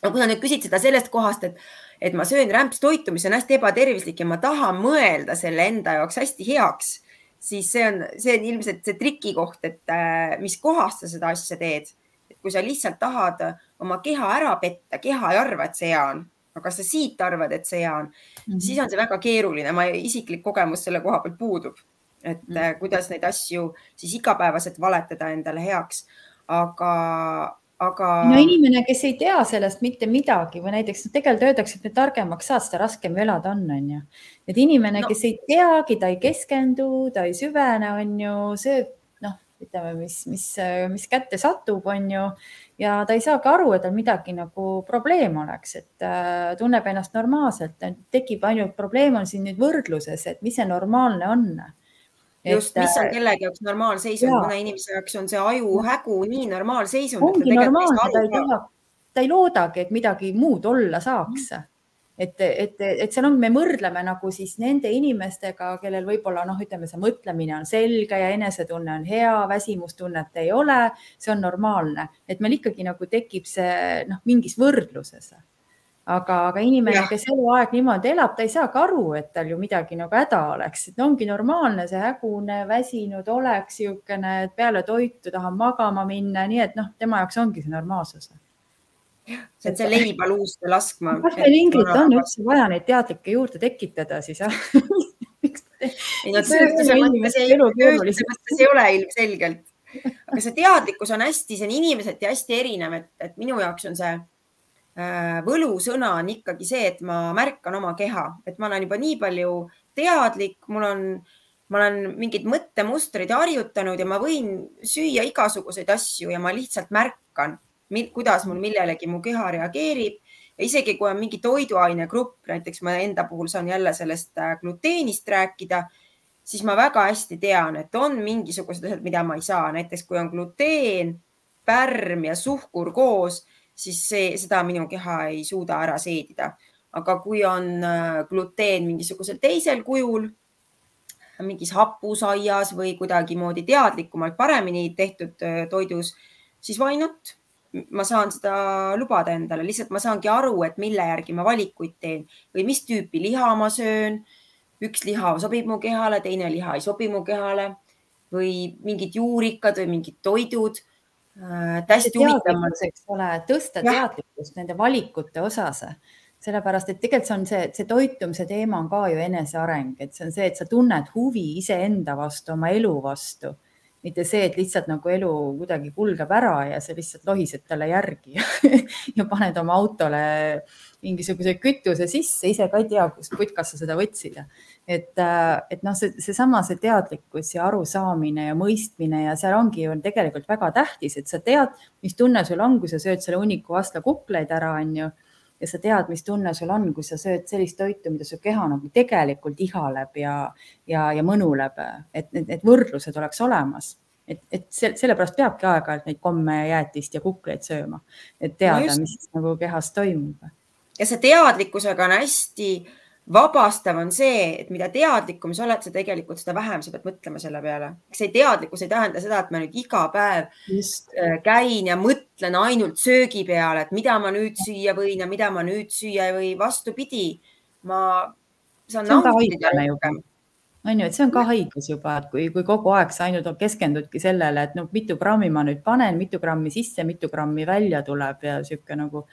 no kui sa nüüd küsid seda sellest kohast, et, et ma söön rämpstoitu, mis on hästi ebatervislik ja ma tahan mõelda selle enda jaoks hästi heaks, siis see on, see on ilmselt see trikikoht, et äh, mis kohast sa seda asja teed. kui sa lihtsalt tahad oma keha ära petta, keha ei arva, et see hea on, aga sa siit arvad, et see hea on mm, -hmm. siis on see väga keeruline. ma isiklik kogemus selle koha pealt puudub, et mm -hmm. kuidas neid asju siis igapäevaselt valetada endale heaks aga, aga. no inimene, kes ei tea sellest mitte midagi või näiteks tegelikult öeldakse, et mida targemaks saad, seda raskem elada on, on ju. et inimene no., kes ei teagi, ta ei keskendu, ta ei süvene, on ju, sööb noh, ütleme, mis, mis, mis kätte satub, on ju, ja ta ei saagi aru, et tal midagi nagu probleem oleks, et äh, tunneb ennast normaalselt, tekib ainult probleem on siin nüüd võrdluses, et mis see normaalne on just, mis on kellegi jaoks normaalseisund, mõne inimese jaoks on see ajuhägu nii normaalseisund. ongi normaalne, ta ei taha, ta ei loodagi, et midagi muud olla saaks. Mm. et, et, et seal on, me võrdleme nagu siis nende inimestega, kellel võib-olla noh, ütleme, see mõtlemine on selge ja enesetunne on hea, väsimustunnet ei ole, see on normaalne, et meil ikkagi nagu tekib see noh, mingis võrdluses aga, aga inimene, kes eluaeg niimoodi elab, ta ei saagi aru, et tal ju midagi nagu häda oleks, et ongi normaalne see hägune, väsinud olek, niisugune, et peale toitu tahan magama minna, nii et noh, tema jaoks ongi see normaalsus. see on see leiba luuste laskma. kas meil Ingrid on üldse vaja neid teadlikke juurde tekitada siis jah ei no tööstuse mõttes ei, tööstuse mõttes ei ole ilmselgelt, aga see teadlikkus on hästi, see on inimeseti hästi erinev, et, et minu jaoks on see võlusõna on ikkagi see, et ma märkan oma keha, et ma olen juba nii palju teadlik, mul on, ma olen mingeid mõttemustreid harjutanud ja ma võin süüa igasuguseid asju ja ma lihtsalt märkan, kuidas mul millelegi mu keha reageerib. Ja isegi kui on mingi toiduainegrupp, näiteks ma enda puhul saan jälle sellest äh, gluteenist rääkida, siis ma väga hästi tean, et on mingisugused asjad, mida ma ei saa, näiteks kui on gluteen, pärm ja suhkur koos siis see, seda minu keha ei suuda ära seedida. aga kui on äh, gluteen mingisugusel teisel kujul, mingis hapusaias või kuidagimoodi teadlikumalt paremini tehtud äh, toidus, siis why not? ma saan seda lubada endale, lihtsalt ma saangi aru, et mille järgi ma valikuid teen või mis tüüpi liha ma söön. üks liha sobib mu kehale, teine liha ei sobi mu kehale või mingid juurikad või mingid toidud hästi huvitav. eks ole, tõsta ja. teadlikkust nende valikute osas. sellepärast et tegelikult see on see, see toitumise teema on ka ju eneseareng, et see on see, et sa tunned huvi iseenda vastu, oma elu vastu mitte see, et lihtsalt nagu elu kuidagi kulgeb ära ja sa lihtsalt lohised talle järgi ja paned oma autole mingisuguse kütuse sisse, ise ka ei tea, kust putkast sa seda võtsid. et, äh, et noh, see, seesama, see teadlikkus ja arusaamine ja mõistmine ja seal ongi ju tegelikult väga tähtis, et sa tead, mis tunne sul on, kui sa sööd selle hunniku vastla kukleid ära, onju ja sa tead, mis tunne sul on, kui sa sööd sellist toitu, mida su keha nagu tegelikult ihaleb ja, ja, ja mõnuleb, et need võrdlused oleks olemas et, et sellepärast peabki aeg-ajalt neid komme ja jäätist ja kukleid sööma, et teada no, mis nagu kehas toimub. ja see teadlikkusega on hästi vabastav on see, et mida teadlikum sa oled, sa tegelikult seda vähem sa pead mõtlema selle peale. see teadlikkus ei tähenda seda, et ma nüüd iga päev Just. Äh, käin ja mõtlen ainult söögi peale, et mida ma nüüd süüa võin ja mida ma nüüd süüa ei või. vastupidi, ma saan nautida rohkem on ju, et see on ka haigus juba, et kui, kui kogu aeg sa ainult keskendudki sellele, et noh, mitu grammi ma nüüd panen, mitu grammi sisse, mitu grammi välja tuleb ja sihuke nagu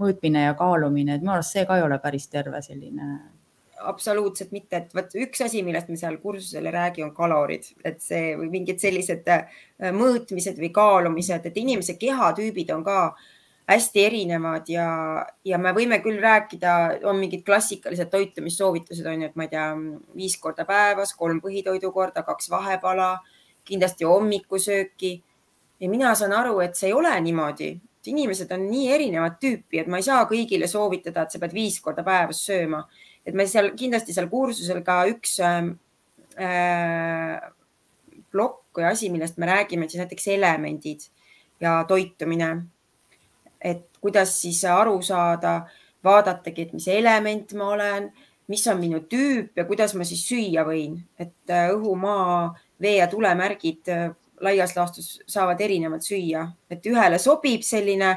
mõõtmine ja kaalumine, et minu arust see ka ei ole päris terve selline absoluutselt mitte, et vot üks asi, millest me seal kursusel ei räägi, on kalorid, et see või mingid sellised äh, mõõtmised või kaalumised, et inimese kehatüübid on ka hästi erinevad ja, ja me võime küll rääkida, on mingid klassikalised toitumissoovitused on ju, et ma ei tea, viis korda päevas, kolm põhitoidu korda, kaks vahepala, kindlasti hommikusööki. ja mina saan aru, et see ei ole niimoodi, inimesed on nii erinevat tüüpi, et ma ei saa kõigile soovitada, et sa pead viis korda päevas sööma et me seal kindlasti seal kursusel ka üks ähm, äh, plokk või asi, millest me räägime, siis näiteks elemendid ja toitumine. et kuidas siis aru saada, vaadatagi, et mis element ma olen, mis on minu tüüp ja kuidas ma siis süüa võin, et äh, õhu, maa, vee ja tulemärgid äh, laias laastus saavad erinevalt süüa, et ühele sobib selline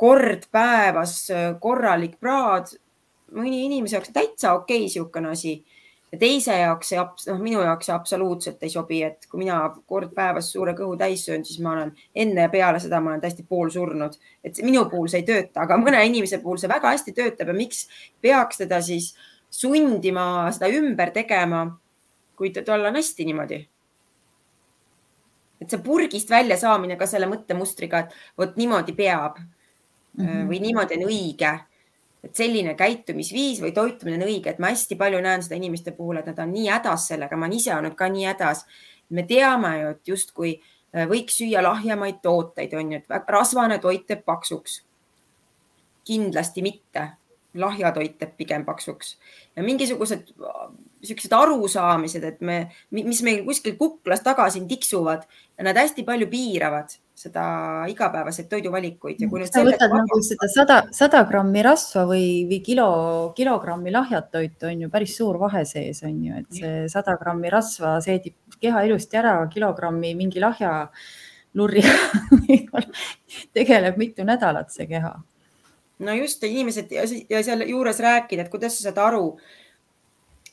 kord päevas äh, korralik praad, mõni inimese jaoks täitsa okei okay, niisugune asi ja teise jaoks see, noh, minu jaoks see absoluutselt ei sobi, et kui mina kord päevas suure kõhu täis söön, siis ma olen enne ja peale seda ma olen täiesti poolsurnud, et minu puhul see ei tööta, aga mõne inimese puhul see väga hästi töötab ja miks peaks teda siis sundima seda ümber tegema, kui tal on hästi niimoodi. Et see purgist välja saamine ka selle mõttemustriga, et vot niimoodi peab mm -hmm. või niimoodi on õige et selline käitumisviis või toitumine on õige, et ma hästi palju näen seda inimeste puhul, et nad on nii hädas sellega, ma olen ise olnud ka nii hädas. me teame ju, et justkui äh, võiks süüa lahjemaid tooteid, on ju, et rasvane toit teeb paksuks. kindlasti mitte, lahja toit teeb pigem paksuks ja mingisugused niisugused arusaamised, et me, mis meil kuskil kuklas taga siin tiksuvad ja nad hästi palju piiravad seda igapäevaseid toiduvalikuid sa võtad vabalt... nagu seda sada, sada grammi rasva või, või kilo, kilogrammi lahjat toitu on ju päris suur vahe sees on ju, et see sada grammi rasva seedib keha ilusti ära, kilogrammi mingi lahja lurriga tegeleb mitu nädalat see keha. no just, inimesed ja, ja sealjuures rääkida, et kuidas sa saad aru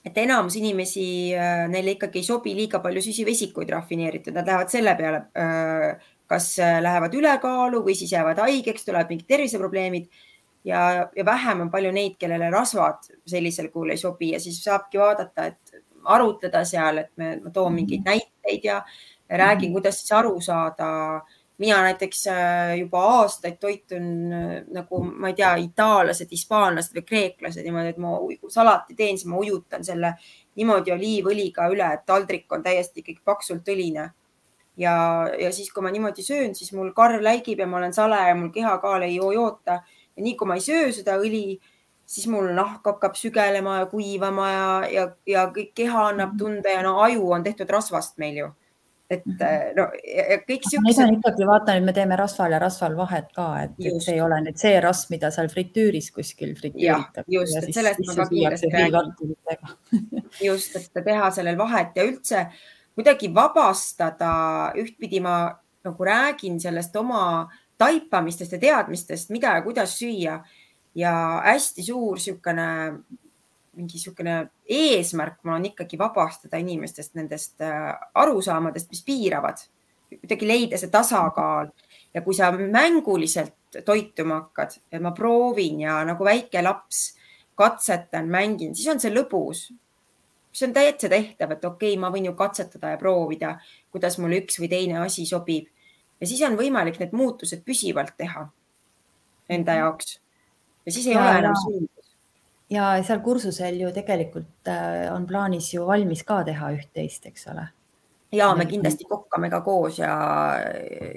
et enamus inimesi, äh, neile ikkagi ei sobi liiga palju süsivesikuid rafineeritud, nad lähevad selle peale, äh, kas äh, lähevad ülekaalu või siis jäävad haigeks, tulevad mingid terviseprobleemid ja, ja vähem on palju neid, kellele rasvad sellisel kujul ei sobi ja siis saabki vaadata, et arutleda seal, et me, ma toon mingeid mhm. näiteid ja, räägin, mhm. kuidas siis aru saada mina näiteks äh, juba aastaid toitun äh, nagu ma ei tea, itaallased, hispaanlased või kreeklased niimoodi, et ma salati teen, siis ma ujutan selle niimoodi oliivõliga üle, et taldrik on täiesti ikkagi paksult õline. ja, ja siis, kui ma niimoodi söön, siis mul karv läigib ja ma olen sale ja mul kehakaal ei joota. Ja nii kui ma ei söö seda õli, siis mul nahk hakkab sügelema ja kuivama ja, ja, ja kõik keha annab tunda ja no aju on tehtud rasvast meil ju et mhm. äh, no ja kõik siuksed. Need on ikkagi, vaata nüüd me teeme rasval ja rasval vahet ka, et, see ei ole nüüd see rasv, mida seal fritüüris kuskil fritüüritakse. just, et sellest ma ka kiiresti räägin. just, et teha sellel vahet ja üldse kuidagi vabastada, ühtpidi ma nagu räägin sellest oma taipamistest ja teadmistest, mida ja kuidas süüa ja hästi suur niisugune mingi niisugune eesmärk mul on ikkagi vabastada inimestest nendest äh, arusaamadest, mis piiravad, kuidagi leida see tasakaal ja kui sa mänguliselt toituma hakkad, et ma proovin ja nagu väike laps katsetan, mängin, siis on see lõbus. see on täitsa tehtav, et okei okay,, ma võin ju katsetada ja proovida, kuidas mulle üks või teine asi sobib ja siis on võimalik need muutused püsivalt teha enda mhm. jaoks. ja siis ei ja, ole enam suundus. Ja seal kursusel ju tegelikult äh, on plaanis ju valmis ka teha üht-teist, eks ole. Ja me kindlasti kokkame ka koos ja,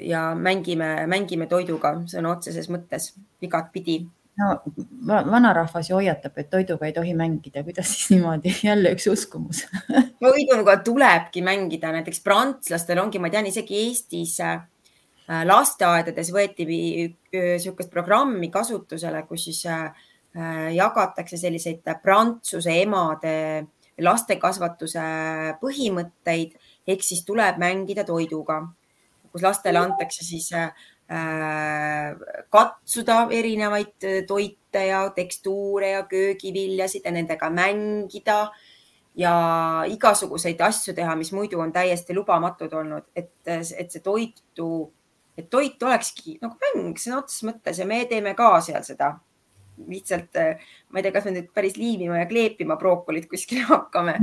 ja mängime, mängime toiduga sõna otseses mõttes igatpidi. no vanarahvas ju hoiatab, et toiduga ei tohi mängida, kuidas siis niimoodi, jälle üks uskumus. Toiduga tulebki mängida, näiteks prantslastel ongi, ma tean isegi Eestis äh, lasteaedades võeti niisugust programmi kasutusele, kus siis äh, jagatakse selliseid prantsuse emade lastekasvatuse põhimõtteid ehk siis tuleb mängida toiduga, kus lastele antakse siis äh, katsuda erinevaid toite ja tekstuure ja köögiviljasid ja nendega mängida ja igasuguseid asju teha, mis muidu on täiesti lubamatud olnud, et, et see toitu, et toit olekski nagu mäng sõna otseses mõttes ja me teeme ka seal seda lihtsalt, äh, ma ei tea, kas me nüüd päris liimima ja kleepima brookolit kuskile hakkame,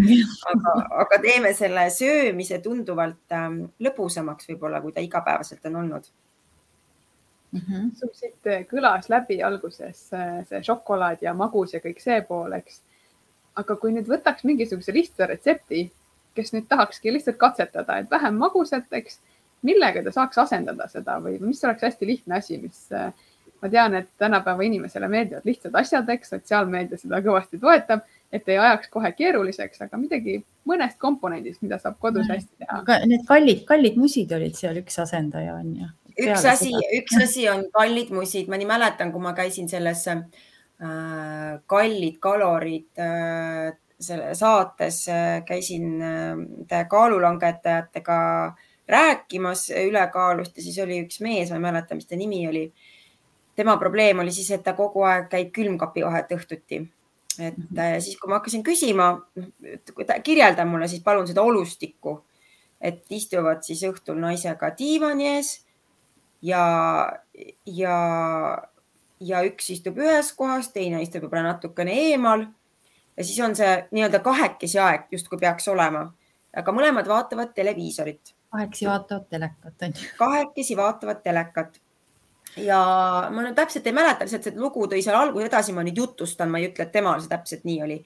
aga, aga teeme selle söömise tunduvalt ähm, lõbusamaks võib-olla, kui ta igapäevaselt on olnud mm. -hmm. sul siit äh, kõlas läbi alguses äh, see šokolaad ja magus ja kõik see pool, eks. aga kui nüüd võtaks mingisuguse lihtsa retsepti, kes nüüd tahakski lihtsalt katsetada, et vähem magusat, eks, millega ta saaks asendada seda või mis oleks hästi lihtne asi, mis ma tean, et tänapäeva inimesele meeldivad lihtsad asjad, eks sotsiaalmeedia seda kõvasti toetab, et ei ajaks kohe keeruliseks, aga midagi mõnest komponendist, mida saab kodus mm. hästi teha. Need kallid, kallid musid olid seal üks asendaja on ju. üks asi, üks asi on kallid musid, ma nii mäletan, kui ma käisin selles äh, kallid kalorid äh, selle saates äh, käisin äh, kaalulangetajatega rääkimas ülekaalust ja siis oli üks mees, ma ei mäleta, mis ta nimi oli tema probleem oli siis, et ta kogu aeg käib külmkapi vahet õhtuti. et mm -hmm. siis, kui ma hakkasin küsima, kirjelda mulle siis palun seda olustikku, et istuvad siis õhtul naisega diivani ees ja, ja, ja üks istub ühes kohas, teine istub võib-olla natukene eemal ja siis on see nii-öelda kahekesi aeg justkui peaks olema, aga mõlemad vaatavad televiisorit. kahekesi vaatavad telekat on ju. kahekesi vaatavad telekat ja ma nüüd täpselt ei mäleta, lihtsalt see lugu tõi seal alguses edasi, ma nüüd jutustan, ma ei ütle, et temal see täpselt nii oli.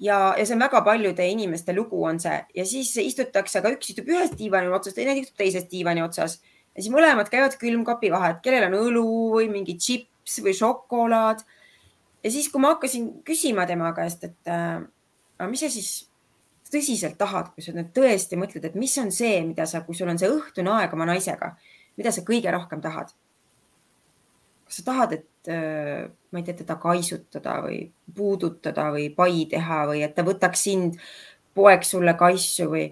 ja, ja see on väga paljude inimeste lugu on see ja siis istutakse, aga üks istub ühes diivani otsas, teine istub teises diivani otsas ja siis mõlemad käivad külmkapi vahet, kellel on õlu või mingi tšips või šokolaad. ja siis, kui ma hakkasin küsima tema käest, et äh, aga mis sa siis tõsiselt tahad, kui sa nüüd tõesti mõtled, et mis on see, mida sa, kui sul on see õhtune aeg oma naisega, mida sa kõige rohkem tahad kas sa tahad, et äh, ma ei tea, teda kaisutada või puudutada või pai teha või et ta võtaks sind, poeks sulle kaisu või?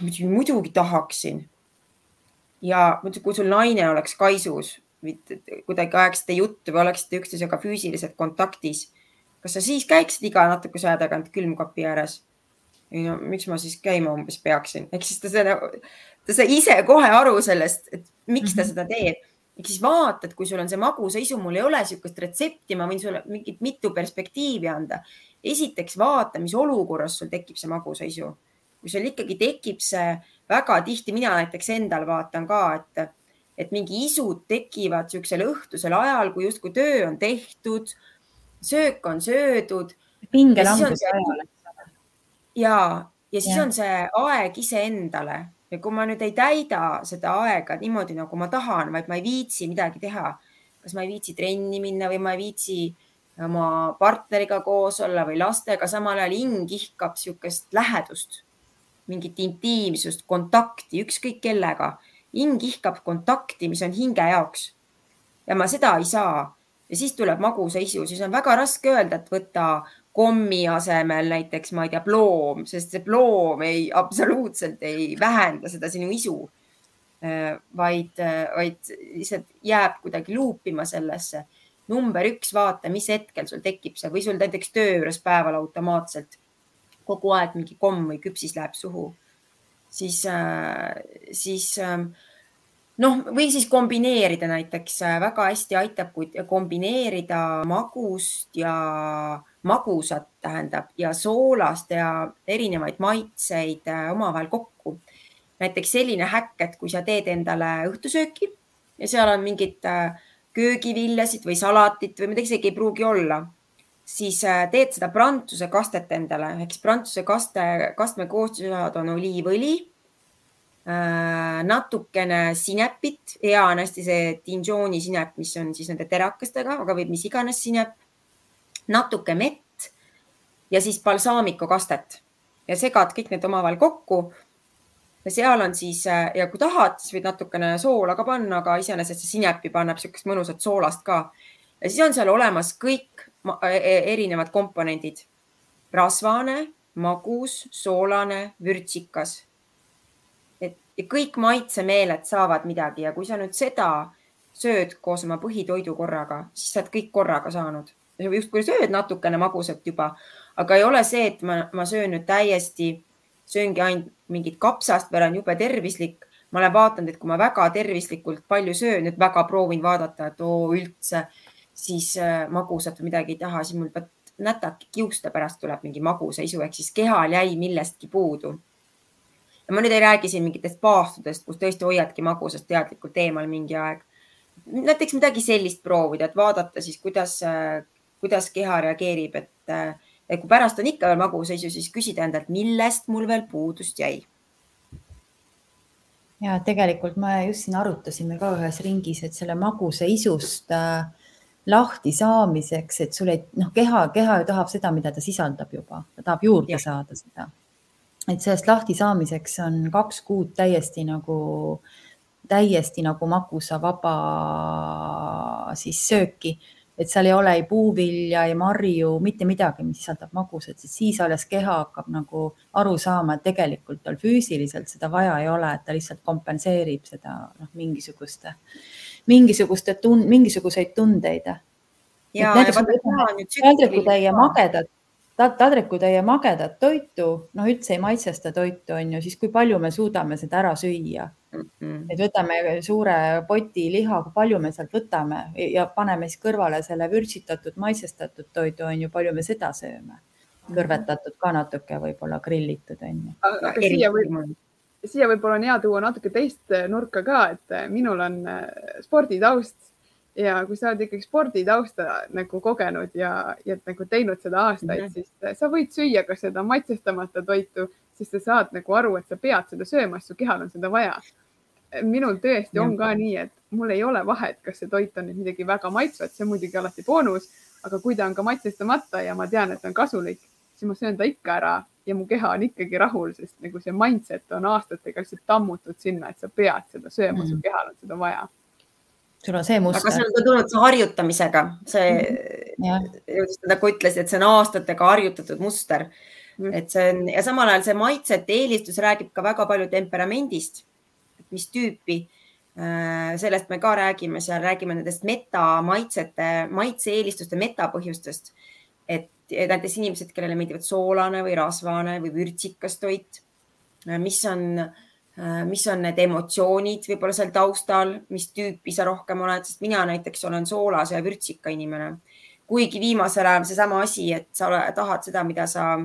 muidugi, muidugi tahaksin. ja kui sul naine oleks kaisus, kuidagi ajaksite juttu või oleksite üksteisega füüsiliselt kontaktis, kas sa siis käiksid iga natukese aja tagant külmkapi ääres? ei no miks ma siis käima umbes peaksin, ehk siis ta, ta sai ise kohe aru sellest, et miks ta mhm. seda teeb ehk siis vaatad, kui sul on see magusaisu, mul ei ole niisugust retsepti, ma võin sulle mingit mitu perspektiivi anda. esiteks vaata, mis olukorras sul tekib see magusaisu. kui sul ikkagi tekib see väga tihti, mina näiteks endal vaatan ka, et, et mingi isud tekivad niisugusel õhtusel ajal, kui justkui töö on tehtud, söök on söödud. pingelanguse ajal. ja, ja siis ja. on see aeg iseendale ja kui ma nüüd ei täida seda aega niimoodi, nagu ma tahan, vaid ma ei viitsi midagi teha, kas ma ei viitsi trenni minna või ma ei viitsi oma partneriga koos olla või lastega, samal ajal hing ihkab niisugust lähedust, mingit intiimsust, kontakti, ükskõik kellega. hing ihkab kontakti, mis on hinge jaoks. ja ma seda ei saa ja siis tuleb magusaisu, siis on väga raske öelda, et võta kommi asemel näiteks, ma ei tea, ploom, sest see ploom ei, absoluutselt ei vähenda seda sinu isu. Äh, vaid, äh, vaid lihtsalt jääb kuidagi luupima sellesse. number üks, vaata, mis hetkel sul tekib see või sul näiteks töö juures päeval automaatselt kogu aeg mingi komm või küpsis läheb suhu. siis, äh, siis noh, või siis kombineerida näiteks väga hästi aitab, kui kombineerida magust ja magusat tähendab ja soolast ja erinevaid maitseid omavahel kokku. näiteks selline häkk, et kui sa teed endale õhtusööki ja seal on mingid köögiviljasid või salatit või mida isegi ei pruugi olla, siis teed seda prantsuse kastet endale siis prantsuse kaste, kastme koostisosad on oliivõli Äh, natukene sinepit, hea on hästi see Dinjoni sinep, mis on siis nende terakestega, aga võib mis iganes sinep. natuke mett ja siis balsaamiku kastet ja segad kõik need omavahel kokku. ja seal on siis äh, ja kui tahad, siis võid natukene soola ka panna, aga iseenesest see sinep juba annab niisugust mõnusat soolast ka. ja siis on seal olemas kõik e-, e-, erinevad komponendid. rasvane, magus, soolane, vürtsikas ja kõik maitsemeeled saavad midagi ja kui sa nüüd seda sööd koos oma põhitoidu korraga, siis sa oled kõik korraga saanud. justkui sööd natukene magusat juba, aga ei ole see, et ma, ma söön nüüd täiesti, sööngi ainult mingit kapsast või olen jube tervislik. ma olen vaadanud, et kui ma väga tervislikult palju söön, nüüd väga proovin vaadata, et oo üldse siis äh, magusat või midagi ei taha, siis mul nätake kiuste pärast tuleb mingi magusaisu ehk siis kehal jäi millestki puudu ja ma nüüd ei räägi siin mingitest paastudest, kus tõesti hoiadki magusast teadlikult eemal mingi aeg. näiteks midagi sellist proovida, et vaadata siis, kuidas, kuidas keha reageerib, et, et kui pärast on ikka veel magusaisu, siis küsida endalt, millest mul veel puudust jäi. ja tegelikult me just siin arutasime ka ühes ringis, et selle magusa isust äh, lahti saamiseks, et sul ei, noh, keha, keha ju tahab seda, mida ta sisaldab juba, ta tahab juurde ja. saada seda et sellest lahti saamiseks on kaks kuud täiesti nagu, täiesti nagu magusavaba siis sööki, et seal ei ole ei puuvilja, ei marju, mitte midagi, mis sisaldab magusat, sest siis alles keha hakkab nagu aru saama, et tegelikult tal füüsiliselt seda vaja ei ole, et ta lihtsalt kompenseerib seda noh, mingisuguste, mingisuguste tun-, mingisuguseid tundeid. ja, ja vaata, taldrikutäie magedat taldrikutäie magedat toitu, noh, üldse ei maitsesta toitu, on ju, siis kui palju me suudame seda ära süüa mm. -hmm. et võtame suure poti liha, kui palju me sealt võtame ja paneme siis kõrvale selle vürtsitatud, maitsestatud toidu, on ju, palju me seda sööme. kõrvetatud ka natuke, võib-olla grillitud, on ju. aga siia võib, siia võib-olla on hea tuua natuke teist nurka ka, et minul on äh, sporditaust ja kui sa oled ikkagi sporditausta nagu kogenud ja, ja nagu teinud seda aastaid mm, -hmm. siis sa võid süüa ka seda maitsestamata toitu, siis sa saad nagu aru, et sa pead seda sööma, sest su kehal on seda vaja. minul tõesti ja. on ka nii, et mul ei ole vahet, kas see toit on nüüd midagi väga maitsvat, see on muidugi alati boonus, aga kui ta on ka maitsestamata ja ma tean, et on kasulik, siis ma söön ta ikka ära ja mu keha on ikkagi rahul, sest nagu see mindset on aastatega lihtsalt tammutud sinna, et sa pead seda sööma mm, -hmm. su kehal on seda vaja sul on see muster. aga see on tulnud see harjutamisega, see mm, just nagu ütlesid, et see on aastatega harjutatud muster mm.. et see on ja samal ajal see maitsete eelistus räägib ka väga palju temperamendist, mis tüüpi. Äh, sellest me ka räägime, seal räägime nendest metamaitsete, maitse-eelistuste metapõhjustest. et näiteks inimesed, kellele meeldivad soolane või rasvane või vürtsikas toit, mis on Äh, mis on need emotsioonid võib-olla seal taustal, mis tüüpi sa rohkem oled, sest mina näiteks olen soolase ja vürtsika inimene. kuigi viimasel ajal seesama asi, et sa ole, tahad seda, mida sa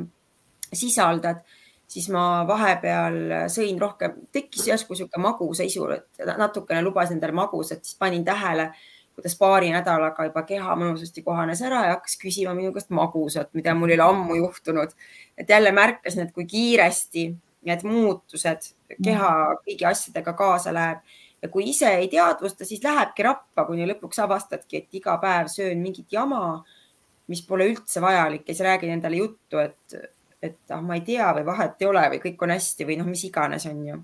sisaldad, siis ma vahepeal sõin rohkem, tekkis järsku niisugune magusaisu, et natukene lubasin endale magusat, siis panin tähele, kuidas paari nädalaga juba keha mõnusasti kohanes ära ja hakkas küsima minu käest magusat, mida mul ei ole ammu juhtunud. et jälle märkasin, et kui kiiresti need muutused keha mm. kõigi asjadega kaasa läheb ja kui ise ei teadvusta, siis lähebki rappa, kuni lõpuks avastadki, et iga päev söön mingit jama, mis pole üldse vajalik ja siis räägin endale juttu, et, et ah, ma ei tea või vahet ei ole või kõik on hästi või noh, mis iganes on ju.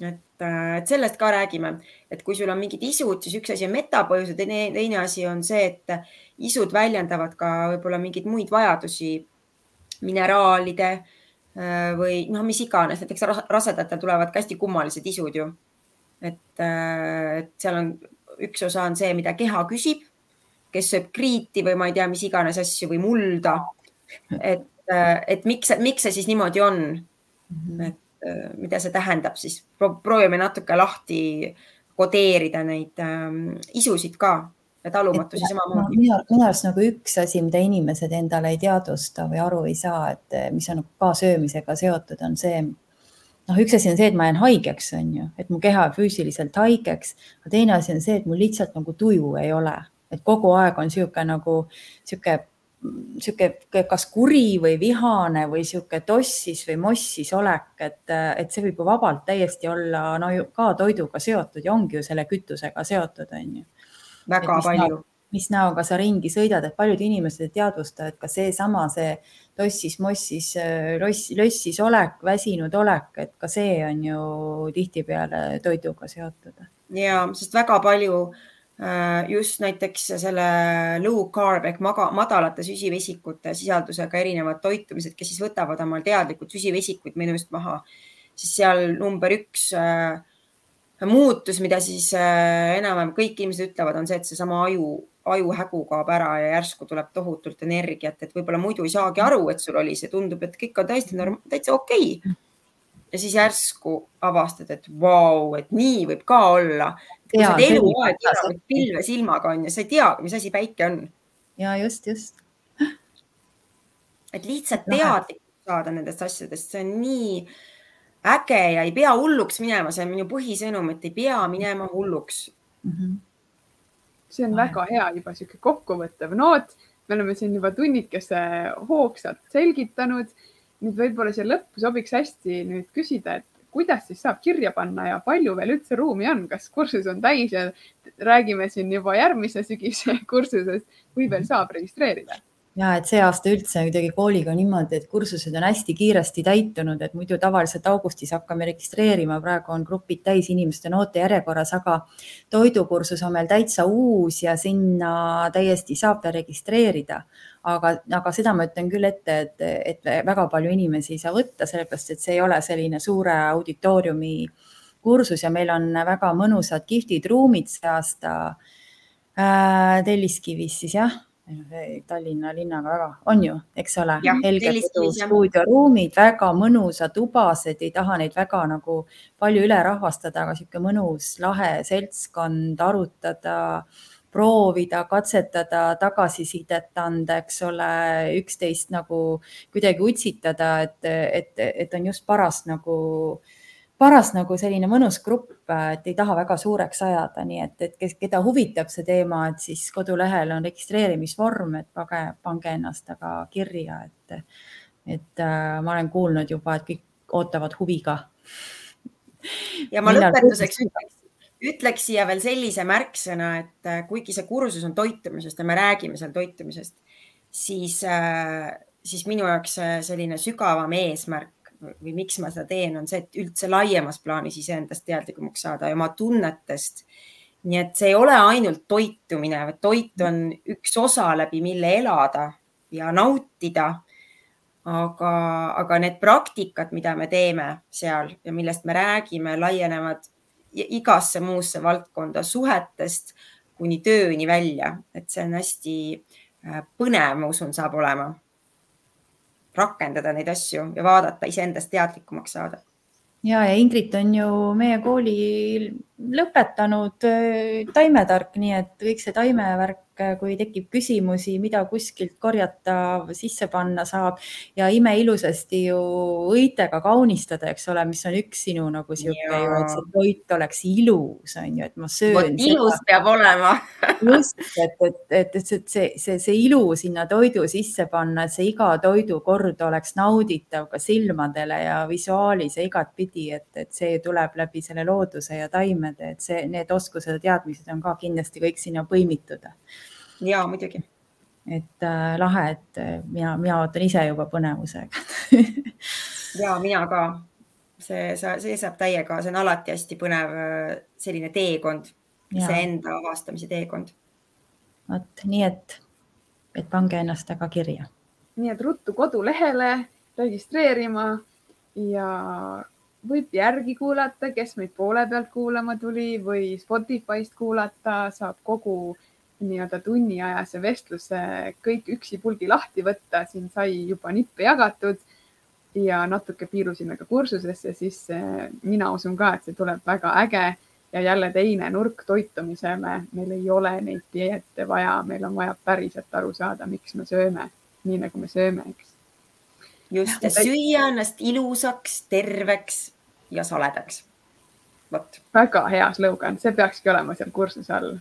et, äh, et sellest ka räägime, et kui sul on mingid isud, siis üks asi on metapõhjused, teine, teine asi on see, et isud väljendavad ka võib-olla mingeid muid vajadusi, mineraalide või noh, mis iganes, näiteks rasedatel tulevad ka hästi kummalised isud ju. et, äh, et seal on üks osa on see, mida keha küsib, kes sööb kriiti või ma ei tea, mis iganes asju või mulda. et, äh, et miks, miks see siis niimoodi on? Mhm. et mida see tähendab, siis proovime natuke lahti kodeerida neid ähm, isusid ka ja talumatusi samamoodi. minu, minu arust nagu üks asi, mida inimesed endale ei teadvusta või aru ei saa, et mis on ka söömisega seotud, on see, noh, üks asi on see, et ma jään haigeks, on ju, et mu keha füüsiliselt haigeks, aga teine asi on see, et mul lihtsalt nagu tuju ei ole, et kogu aeg on niisugune nagu niisugune niisugune kas kuri või vihane või niisugune tossis või mossis olek, et, et see võib ju vabalt täiesti olla no ka toiduga seotud ja ongi ju selle kütusega seotud, on ju. Väga palju. mis näoga sa ringi sõidad, et paljud inimesed ei teadvusta, et ka seesama, see tossis-mossis, loss, lössis olek, väsinud olek, et ka see on ju tihtipeale toiduga seotud. ja, sest väga palju just näiteks selle low carb ehk maga, madalate süsivesikute sisaldusega erinevad toitumised, kes siis võtavad omal teadlikult süsivesikuid menüüst maha, siis seal number üks äh, muutus, mida siis äh, enam-vähem kõik inimesed ütlevad, on see, et seesama aju, ajuhägu kaob ära ja järsku tuleb tohutult energiat, et võib-olla muidu ei saagi aru, et sul oli see, tundub, et kõik on täiesti norm-, täitsa okei okay ja siis järsku avastad, et vau, et nii võib ka olla. kui sa oled eluaeg elanud pilve silmaga on ja sa ei tea, mis asi päike on. ja just, just. et lihtsalt teadlikult saada nendest asjadest, see on nii äge ja ei pea hulluks minema, see on minu põhisõnum, et ei pea minema hulluks mm. -hmm. see on väga hea juba sihuke kokkuvõttev noot. me oleme siin juba tunnikese hoogsalt selgitanud nüüd võib-olla siia lõppu sobiks hästi nüüd küsida, et kuidas siis saab kirja panna ja palju veel üldse ruumi on, kas kursus on täis ja räägime siin juba järgmise sügise kursusest või veel saab registreerida? Ja et see aasta üldse kuidagi kooliga niimoodi, et kursused on hästi kiiresti täitunud, et muidu tavaliselt augustis hakkame registreerima, praegu on grupid täis, inimesed on ootejärjekorras, aga toidukursus on meil täitsa uus ja sinna täiesti saab veel registreerida. Aga, aga seda ma ütlen küll ette, et, et väga palju inimesi ei saa võtta, sellepärast et see ei ole selline suure auditooriumi kursus ja meil on väga mõnusad kihvtid ruumid see aasta. Äh, Telliskivis siis jah Tallinna linnaga väga, on ju, eks ole, helge stuudioruumid, väga mõnusad tubased, ei taha neid väga nagu palju üle rahvastada, aga niisugune mõnus lahe seltskond, arutada äh, proovida, katsetada, tagasisidet anda, eks ole, üksteist nagu kuidagi utsitada, et, et, et on just paras nagu, paras nagu selline mõnus grupp, et ei taha väga suureks ajada, nii et, et kes, keda huvitab see teema, et siis kodulehel on registreerimisvorm, et pange, pange ennast aga kirja, et, et äh, ma olen kuulnud juba, et kõik ootavad huviga. ja ma lõpetuseks ütleks ütleks siia veel sellise märksõna, et äh, kuigi see kursus on toitumisest ja me räägime seal toitumisest, siis, äh, siis minu jaoks äh, selline sügavam eesmärk või miks ma seda teen, on see, et üldse laiemas plaanis iseendast teadlikumaks saada ja oma tunnetest. nii et see ei ole ainult toitumine, vaid toit on üks osa, läbi mille elada ja nautida aga, aga need praktikad, mida me teeme seal ja millest me räägime, laienevad igasse muusse valdkonda, suhetest kuni tööni välja, et see on hästi äh, põnev, ma usun, saab olema. Rakendada neid asju ja vaadata, iseendast teadlikumaks saada. Ja, ja Ingrid on ju meie kooli lõpetanud äh, taimetark, nii et kõik see taimevärk kui tekib küsimusi, mida kuskilt korjata, sisse panna saab ja imeilusasti ju õitega kaunistada, eks ole, mis on üks sinu nagu sihuke ju, et see toit oleks ilus, on ju, et ma söön. ilus peab olema just, et, et, et, et see, see, see, see ilu sinna toidu sisse panna, et see iga toidukord oleks nauditav ka silmadele ja visuaalis ja igatpidi, et, et see tuleb läbi selle looduse ja taimede, et see, need oskused ja teadmised on ka kindlasti kõik sinna põimitud ja muidugi. et äh, lahe, et äh, mina, mina ootan ise juba põnevusega ja mina ka. see, see saab täiega, see on alati hästi põnev äh, selline teekond, iseenda avastamise teekond. vot nii, et, et pange ennast aga kirja. nii et ruttu kodulehele registreerima ja võib järgi kuulata, kes meid poole pealt kuulama tuli või Spotify'st kuulata, saab kogu nii-öelda tunniajase vestluse kõik üksipulgi lahti võtta, siin sai juba nippe jagatud. ja natuke piirusime ka kursusesse, siis mina usun ka, et see tuleb väga äge ja jälle teine nurk toitumisele. meil ei ole neid dieete vaja, meil on vaja päriselt aru saada, miks me sööme nii, nagu me sööme, eks. Just, süüa ennast ilusaks, terveks ja saledaks. vot. väga hea slogan, see peakski olema seal kursuse all.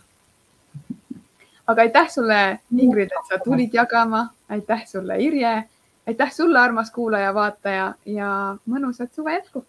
aga aitäh sulle, Ingrid, et sa tulid jagama, aitäh sulle, Irje aitäh sulle, armas kuulaja-vaataja ja mõnusat suve jätku